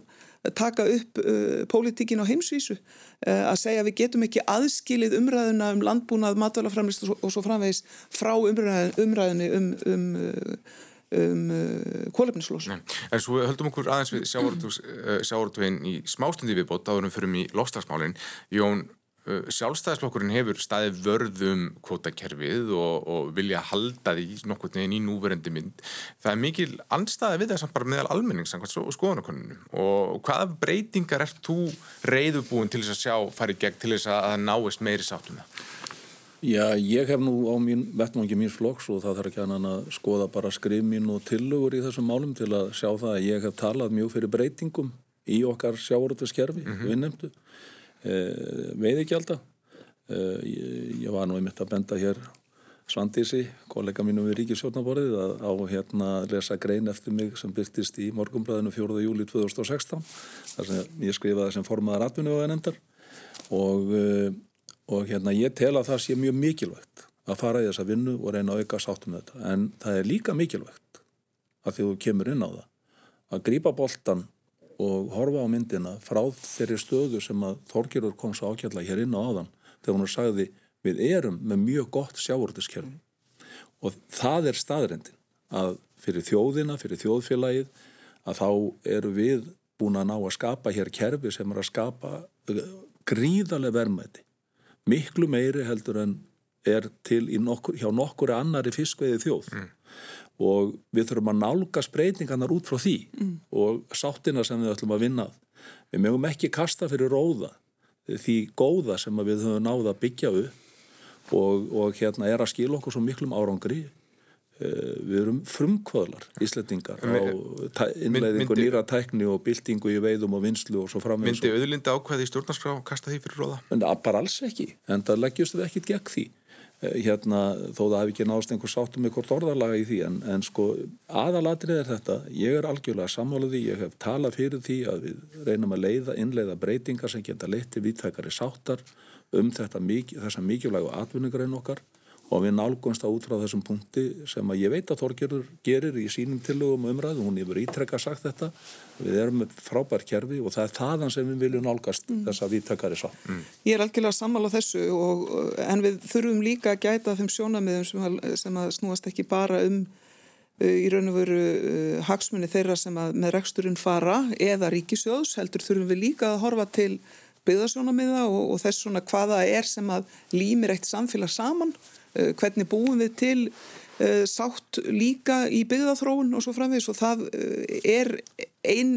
taka upp uh, pólitíkin á heimsvísu uh, að segja við getum ekki aðskilið umræðuna um landbúnað, matvælaframlist og, og svo framvegis frá umræðin, umræðinni um, um, uh, um uh, kólefnislós. En svo höldum okkur aðeins við sjáortveginn uh, í smástundi viðbót, áðurum fyrir mig í lofslagsmálinn. Jón, sjálfstæðisflokkurinn hefur staðið vörðum kvotakerfið og, og vilja halda því nokkur neginn í núverendi mynd það er mikil anstæði við það samt bara meðal almenningssangvært og skoðanakonunum og hvaða breytingar ert þú reyðubúin til þess að sjá farið gegn til þess að náist meiri sáttum það? Já, ég hef nú á mín vettmangi mín flokks og það þarf ekki að skoða bara skrifmin og tillögur í þessum málum til að sjá það að ég hef talað mjög fyrir breytingum í okkar sjáuröldaskerfi, mm -hmm. Eh, veiðigjálta eh, ég var nú einmitt að benda hér Svandísi, kollega mínu við Ríkisjónaborðið að á hérna lesa grein eftir mig sem byrtist í morgumblæðinu 4. júli 2016 þar sem ég skrifaði sem formaðar atvinnu og ennendar og, eh, og hérna ég tel að það sé mjög mikilvægt að fara í þessa vinnu og reyna að auka sáttum þetta en það er líka mikilvægt að því þú kemur inn á það að grípa boltan og horfa á myndina frá þeirri stöðu sem að Þorgjörður kom svo ákjalla hér inn á áðan þegar hún sagði við erum með mjög gott sjávortiskerfi og það er staðrendin að fyrir þjóðina, fyrir þjóðfélagið að þá eru við búin að ná að skapa hér kerfi sem er að skapa uh, gríðarlega verðmæti. Miklu meiri heldur en er til nokkur, hjá nokkur annari fiskveiði þjóð mm. Og við þurfum að nálgast breytingarnar út frá því mm. og sáttina sem við ætlum að vinna við mögum ekki kasta fyrir róða því góða sem við höfum náða að byggja upp og, og hérna er að skila okkur svo miklum árangri Eh, við erum frumkvöðlar íslendingar á innleiðingu nýra tækni og byltingu í veiðum og vinslu og svo framvegð Myndi auðlinda ákveði í stjórnarskrá og kasta því fyrir róða? En bara alls ekki, en það leggjast við ekkit gegn því hérna þó það hef ekki náðast einhver sátum með hvort orðarlaga í því en, en sko aðalatrið er þetta. Ég er algjörlega sammálaði, ég hef talað fyrir því að við reynum að leiða, innleiða breytingar sem geta leitti viðtækari sáttar um þetta, þessa mikilvægu atvinningrein okkar og við nálgumst að út frá þessum punkti sem að ég veit að Þorgerur gerir í sínum tillögum umræðu, hún hefur ítrekka sagt þetta, við erum með frábært kerfi og það er þaðan sem við viljum nálgast mm. þess að við takkar þess að. Mm. Ég er algjörlega sammála þessu og, en við þurfum líka að gæta þeim sjónamiðum sem að, sem að snúast ekki bara um uh, í raun og veru uh, hagsmunni þeirra sem að með reksturinn fara eða ríkisjóðs heldur þurfum við líka að horfa til byggðarsjónamiða og, og þess svona hvaða er sem að límir eitt samfélag saman hvernig búum við til uh, sátt líka í byggðathróun og svo framvegis og það uh, er einn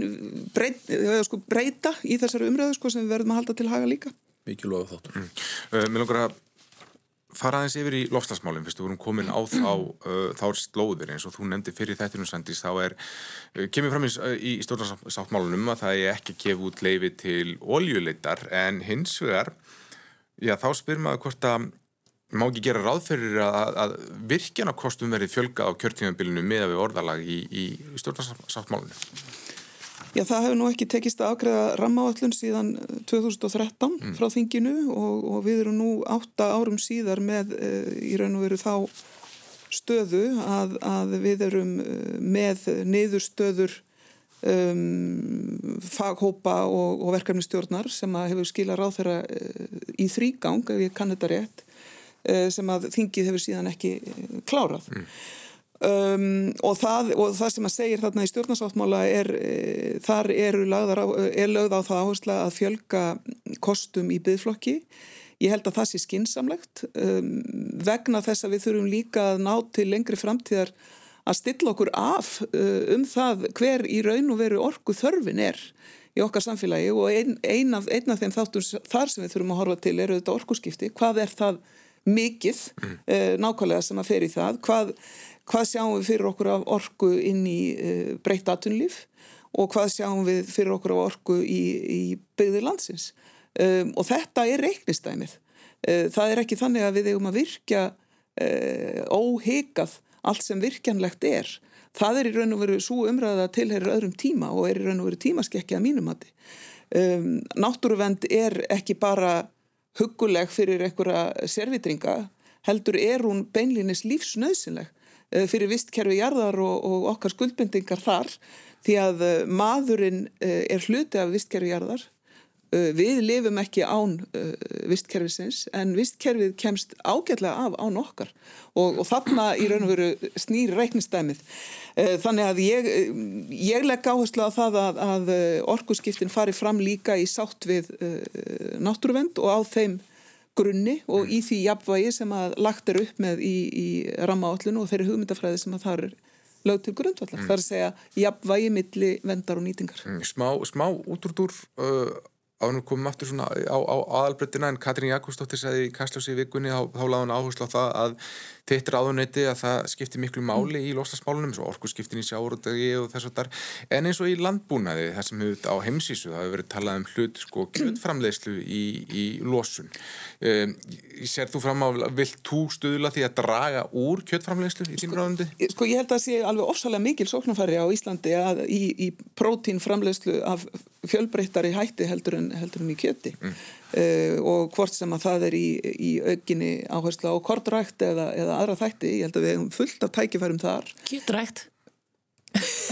breyt, sko, breyta í þessari umræðu sko, sem við verðum að halda til haga líka. Mikið loða þáttur. Mm. Uh, mér langar að fara aðeins yfir í lofslagsmálum, fyrstu vorum komin á þá, þá er slóðir eins og þú nefndi fyrir þættinu sendis, þá er, kemur fram í, í stjórnarsáttmálunum að það er ekki að gefa út leifi til oljuleitar en hins vegar, já þá spyr maður hvort að má ekki gera ráðferðir að, að virkjanakostum verið fjölga á kjörtíðanbílinu með við orðalag í, í stjórnarsáttmálunum? Já, það hefur nú ekki tekist að ágreða rammaáallun síðan 2013 eh, mm. frá þinginu og, og við erum nú átta árum síðar með e, í raun og veru þá stöðu að, að við erum eh, með niðurstöður um, faghópa og, og verkefnistjórnar sem að hefur skila ráð þeirra e, í þrýgang, ef ég kann þetta rétt sem að þingið hefur síðan ekki eh, klárað. Mm. um, og, það, og það sem að segir þarna í stjórnarsáttmála er e, þar er lögð á það áhersla að fjölga kostum í byggflokki ég held að það sé skinsamlegt um, vegna þess að við þurfum líka að ná til lengri framtíðar að stilla okkur af um það hver í raun og veru orgu þörfin er í okkar samfélagi. Og ein, ein, af, ein af þeim þáttur þar sem við þurfum að horfa til eru þetta orguskipti, hvað er það mikið mm. uh, nákvæmlega sem að fer í það. Hvað, hvað sjáum við fyrir okkur af orgu inn í uh, breytt atunlíf og hvað sjáum við fyrir okkur af orgu í, í byggðir landsins? Um, og þetta er reiknistæmið. Uh, það er ekki þannig að við eigum að virkja óhegað allt sem virkjanlegt er. Það er í raun og veru svo umræða til hér öðrum tíma og er í raun og veru tímaskekki að mínum mati. Um, náttúruvend er ekki bara huguleg fyrir einhverja servitringa heldur er hún beinlinis lífsnöðsynleg eh, fyrir vistkerfi jarðar og, og okkar skuldbendingar þar því að eh, maðurinn eh, er hluti af vistkerfi jarðar við lifum ekki án vistkerfisins en vistkerfið kemst ágætlega af án okkar og, og þarna í raun og veru snýr reiknistæmið þannig að ég, ég legg áherslu á það að, að orkuskiptin fari fram líka í sátt við náttúruvend og á þeim grunni og í því jafnvægi sem að lagt er upp með í, í rammaállinu og þeirri hugmyndafræði sem að það er lög til grundvallar. Mm. Það er að segja jafnvægi milli vendar og nýtingar. Mm, smá, smá útrúdur uh, ánum komum aftur svona á, á aðalbreytina en Katrín Jakobsdóttir segði í Kastljósi vikunni þá, þá laði hann áherslu á það að þitt ráðuneyti að það skiptir miklu máli mm. í lostasmálunum, svo orku skiptin í sjáurútegi og þess og þar, en eins og í landbúnaði það sem hefur á heimsísu, það hefur verið talað um hlut sko kjöldframlegslu í, í losun um, Sér þú fram á, vilt þú stuðla því að draga úr kjöldframlegslu í þín ráðundi? Sko ég held að það sé alveg ofsalega mikil sóknarfæri á Íslandi að í, í prótínframlegslu af fjölbreyttari hætti heldur en, heldur en í kjöti mm. Uh, og hvort sem að það er í, í aukinni áherslu á kortrækt eða, eða aðra þætti, ég held að við hefum fullt af tækifærum þar. Kjötrækt.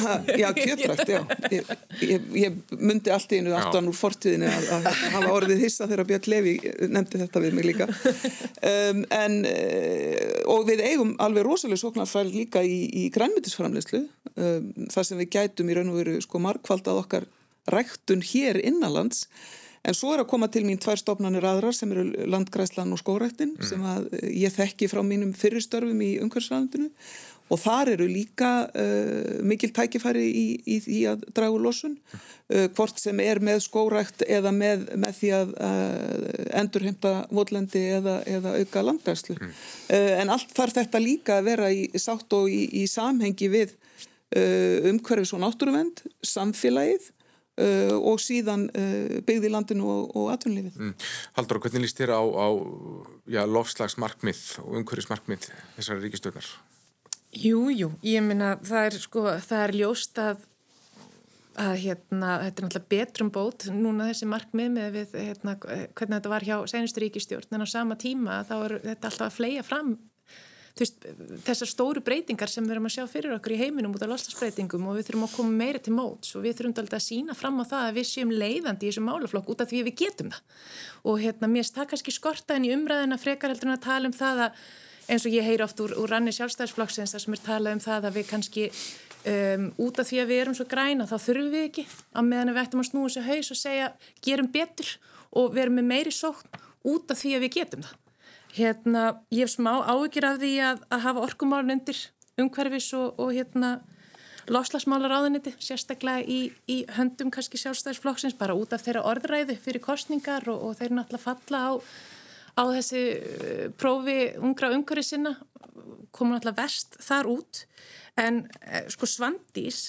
Ha, Já, kjötrækt, já. Ég, ég, ég myndi allt í einu aftan úr fortíðinu að, að hafa orðið hissa þegar Björn Levi nefndi þetta við mig líka. Um, en uh, og við eigum alveg rosalega sóknarfæl líka í, í grænmyndisframleyslu um, þar sem við gætum í raun og veru sko markvald að okkar ræktun hér innanlands En svo er að koma til mín tvær stofnanir aðrar sem eru landgræslan og skórættin mm. sem að ég þekki frá mínum fyrirstörfum í umhverfisræðandinu og þar eru líka uh, mikil tækifæri í, í því að dragu losun, uh, hvort sem er með skórækt eða með, með því að uh, endurheimta votlendi eða, eða auka landgræslu. Mm. En allt þarf þetta líka að vera í sátt og í, í samhengi við umhverfis og náttúruvend, samfélagið Uh, og síðan uh, byggði landinu og, og atvinnulífið. Mm. Haldur, hvernig líst þér á, á já, lofslagsmarkmið og umhverfismarkmið þessari ríkistöðnar? Jú, jú, ég minna það er sko, það er ljóst að að hérna, þetta er náttúrulega betrum bót núna þessi markmið með við hérna, hvernig þetta var hjá senustu ríkistjórn en á sama tíma þá er þetta alltaf að fleia fram veist, þessar stóru breytingar sem við erum að sjá fyrir okkur í heiminum út af loslasbreytingum og við þurfum að koma meira til móts og við þurfum alltaf að sína fram á það að við séum leiðandi í þessu málaflokk út af því við getum það. Og hérna mér stað kannski skorta en í umræðina frekar heldur en að tala um það að eins og ég heyr oft úr, úr ranni sjálfstæðisflokksins þar sem er talað um það að við kannski um, út af því að við erum svo græna þá þurfum við ekki að meðan við ættum að snúa þessu haus og segja gerum betur og verum með meiri sókn út af því að við getum það hérna, ég hef smá áhugir af því að, að hafa orkumálun undir umhverfis og, og hérna loslasmálar áðuniti, sérstaklega í, í höndum kannski sjálfstæðisflokksins bara út af þeirra orðræðu fyrir kostningar og, og þeir náttúrulega falla á, á þessi uh, prófi ungra umhverfi sinna koma náttúrulega verst þar út. En uh, sko Svandís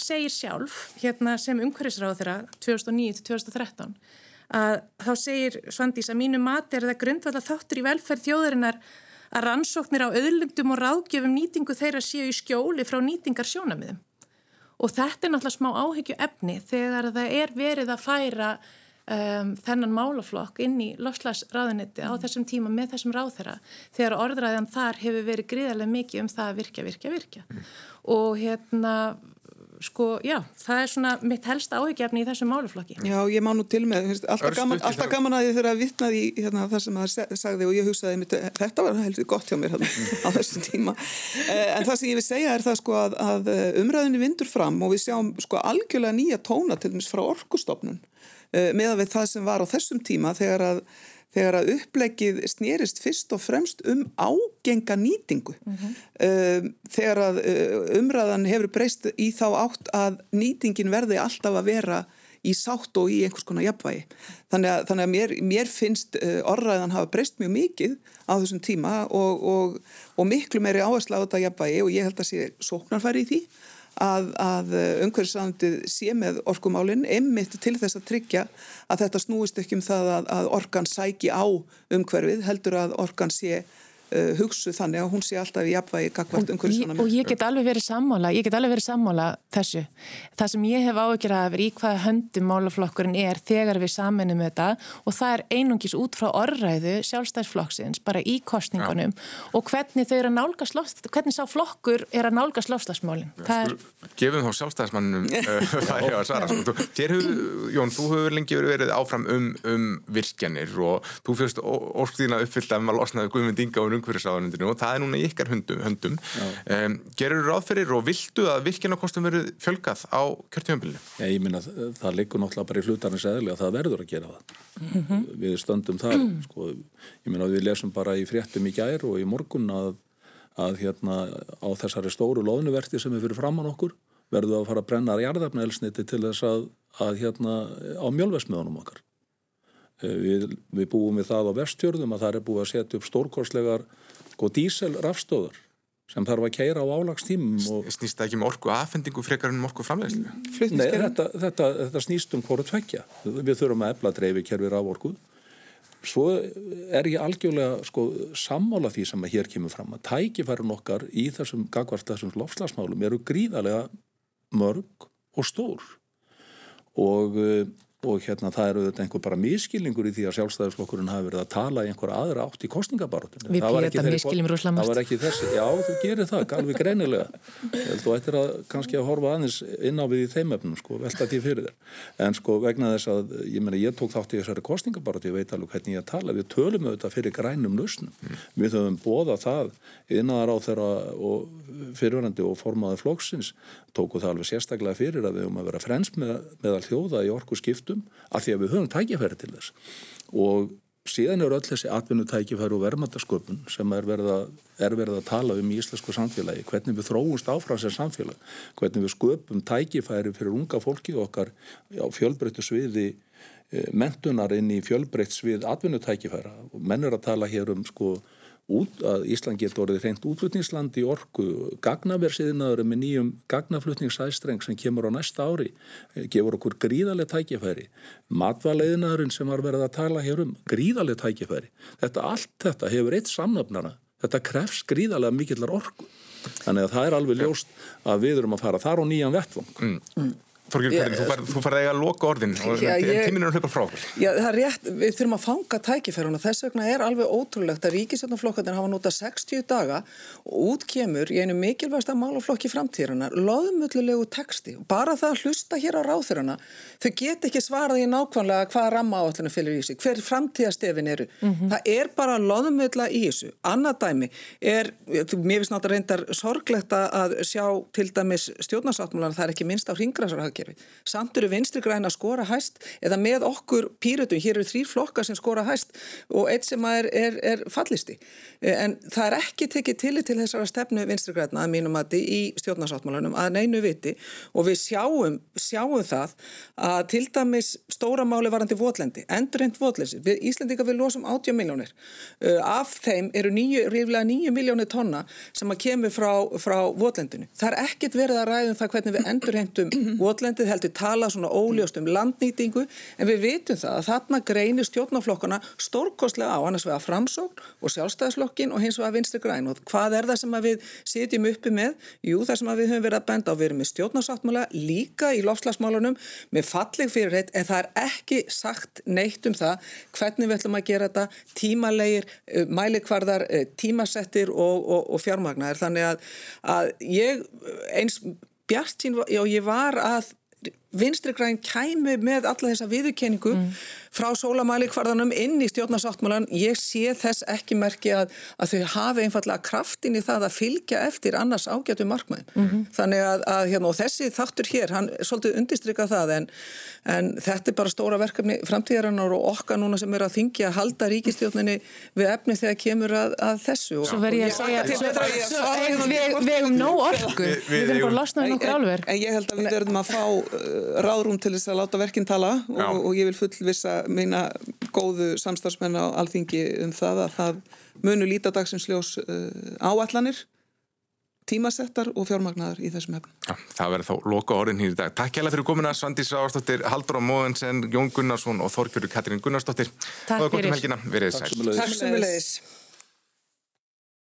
segir sjálf hérna sem umhverfisráð þeirra 2009-2013 að þá segir Svandís að mínu mati er það grundvalla þáttur í velferð þjóðarinnar að rannsóknir á auðlundum og ráðgjöfum nýtingu þeirra séu í skjóli frá nýtingar sjónamiðum. Og þetta er náttúrulega smá áhyggju efni þegar það er verið að færa um, þennan málaflokk inn í lofslagsráðunetti á þessum tíma með þessum ráðherra þegar orðræðan þar hefur verið gríðarlega mikið um það að virkja, virkja, virkja. Mm. Og hérna sko, já, það er svona mitt helsta áhugjefni í þessum máluflokki. Já, ég má nú til með, alltaf gaman, alltaf gaman að ég þurfa að vitna því hérna, það sem það sagði og ég hugsaði mitt, þetta var heldur gott hjá mér hérna, á þessum tíma. Eh, en það sem ég vil segja er það sko að, að eh, umræðinni vindur fram og við sjáum sko algjörlega nýja tóna til dæmis frá orkustofnun eh, með að við það sem var á þessum tíma þegar að þegar að upplegið snýrist fyrst og fremst um ágenga nýtingu. Mm -hmm. Þegar að uh, umræðan hefur breyst í þá átt að nýtingin verði alltaf að vera í sátt og í einhvers konar jafnvægi. Þannig að, þannig að mér, mér finnst uh, orðræðan hafa breyst mjög mikið á þessum tíma og, og, og miklu meiri áherslu á þetta jafnvægi og ég held að sé sóknarfæri í því að, að umhverfisræðandið sé með orkumálinn einmitt til þess að tryggja að þetta snúist ekki um það að, að orkan sæki á umhverfið heldur að orkan sé hugsu þannig að hún sé alltaf í jafnvægi gagvart umhverfisvonum. Og ég get alveg verið sammála, ég get alveg verið sammála þessu. Það sem ég hef ágjörað að vera í hvaða höndum málaflokkurinn er þegar við saminum þetta og það er einungis út frá orðræðu sjálfstæðsflokksins bara í kostningunum ja. og hvernig þau eru að nálgast loft, hvernig sá flokkur er að nálgast lofslagsmálinn. Er... Gefum þá sjálfstæðsmannum það er að svara. Sko. Jón, þú hefur lengi verið áfram um, um virkjanir og þú fyrst orðstíðina uppfyllt að maður losnaði Guðmund umhverfisáðanundinu og það er núna ykkar höndum. höndum. Um, gerur þú ráðferir og viltu að virkjanarkostum verið fjölgað á kjörtjöfumbilinu? Ég minna það liggur náttúrulega bara í hlutarnins eðli að það verður að gera það. Mm -hmm. Við stöndum þar, sko, ég minna við lesum bara í fréttum í gær og í morgun að, að hérna á þessari stóru loðnuverti sem er fyrir framann okkur verður að fara að brenna jarðafnælsniti til þess að, að hérna á mjölvesmiðunum okkar. Eh, við, við búum við það á vestjörðum að það er búið að setja upp stórkorslegar sko díselrafstöðar sem þarf að keira á álagstímum og... Snýst það ekki með um orku aðfendingu frekar en um orku framlegslu? Nei, þetta, þetta, þetta snýst um hvort tvekja. Við þurfum að efla dreifi kerfir af orku. Svo er ég algjörlega sko, sammála því sem að hér kemur fram að tækifærum okkar í þessum gagvart þessum lofslagsmálum eru gríðarlega mörg og stór og og hérna það eru þetta einhver bara miskilningur í því að sjálfstæðisflokkurinn hafi verið að tala í einhver aðra átt í kostningabaróttinu. Við pýrðum miskiljum rúslega mest. Það var ekki þessi, já þú gerir það, alveg greinilega. Þú ættir að kannski að horfa aðeins inn á við í þeim efnum sko, velta því fyrir þér. En sko vegna þess að, ég meina ég tók þátt í þessari kostningabarótti, ég veit alveg hvernig ég tala, við tölum auðvitað fyrir grænum lausnum. Mm. Við höfum bóða það innan á þeirra fyrirverandi og formaði flokksins tóku það alveg sérstaklega fyrir að við höfum að vera frens með, með getum af því að við höfum tækifæri til þess. Og síðan eru öll þessi atvinnutækifæri og verðmættasköpun sem er verið, að, er verið að tala um í íslensku samfélagi, hvernig við þróumst áfram sem samfélag, hvernig við sköpum tækifæri fyrir unga fólki okkar á fjölbreyttu sviði e, mentunar inn í fjölbreytt svið atvinnutækifæra. Og menn er að tala hér um sko út að Ísland getur orðið reynd útflutningsland í orku. Gagnaversiðinaður með nýjum gagnaflutningsæstreng sem kemur á næsta ári eh, gefur okkur gríðarlega tækifæri. Matvaleiðinaðurinn sem var verið að tala hér um gríðarlega tækifæri. Þetta allt þetta hefur eitt samnöfnana þetta krefs gríðarlega mikillar orku. Þannig að það er alveg ljóst að við erum að fara þar á nýjan vettvang. Mm. Þorgir Petri, þú farið að eiga að loka orðin og tíminn er að hlaupa frá okkur. Já, það er rétt, við þurfum að fanga tækifæruna, þess vegna er alveg ótrúlegt að ríkisjöndaflokkarnir hafa nota 60 daga og út kemur í einu mikilvægsta málaflokki framtíðrana, loðumullulegu texti og bara það að hlusta hér á ráþurana, þau get ekki svarað í nákvæmlega hvaða ramma áallinu fylgur í sig, hver framtíðastefin eru. Mm -hmm. Það er bara loðumulla í þessu. Annað dæmi er, mér finnst náttúrulega reyndar sorglegt að sjá til dæmis stjórnarsáttmálan, það er ekki hringrasarhagkerfi. Samt eru vinstri græna að skora hæst eða með okkur pýrutum, hér eru þrýr flokkar sem skora hæst og eitt sem er, er, er fallisti. En það er ekki tekið tillit til þessara stefnu vinstri græna að mínum að þið í stjórnarsáttmálanum að neinu viti og við sjáum, sjáum það að til dæmis stóra máli varandi votlendi, endurhend votlensi. Við Íslandika við losum 80 miljónir. Af þeim eru níu, ríflega 9 miljónir tonna sem að kemur frá, frá votlendinu. Það er ekkit verið að ræðum það hvernig við endurhendum votlendið heldur tala svona óljóst um landnýtingu en við vitum það að þarna greinir stjórnaflokkana stórkostlega á annars vegar framsókn og sjálfstæðislokkin og hins vegar vinstri græn og hvað er það sem við sitjum uppi með? Jú það sem við höfum verið að benda á við erum með stjórnarsáttmála líka í lofslagsmálunum með falleg fyrirheit en það er ekki sagt neitt um það hvernig við ætlum að gera þetta tímalegir, eh, mælikvarðar, eh, tímasettir og, og, og fjármagnar þannig að, að ég eins bjart sín og ég var að vinstri græn kæmi með alla þessa viðurkenningu mm. frá sólamælikvarðanum inn í stjórnarsáttmálan ég sé þess ekki merki að, að þau hafi einfallega kraftin í það að fylgja eftir annars ágætu markmæðin mm -hmm. þannig að, að hérna, þessi þáttur hér, hann svolítið undistrykað það en, en þetta er bara stóra verkefni framtíðarannar og okkar núna sem er að þingja að halda ríkistjórninni við efni þegar kemur að, að þessu. Svo verð ég að segja við hefum nóg orku. Við þurfum bara að lasna um okkur alveg En ég held að við verðum að fá uh, ráðrúm til þess að láta verkinn tala og, og ég vil fullvisa meina góðu samstagsmenn á alþingi um það að það munu líta dagsins ljós uh, áallanir tímasettar og fjármagnar í þessum hefnum. Ja, það verður þá loka orðin hér í dag. Takk hjá fyrir komuna Svandís Árstóttir, Haldur á Móðensen, Jón Gunnarsson og Þorgjörður Katrín Gunnarsdóttir. Takk fyrir. Takk fyrir. Takk fyrir.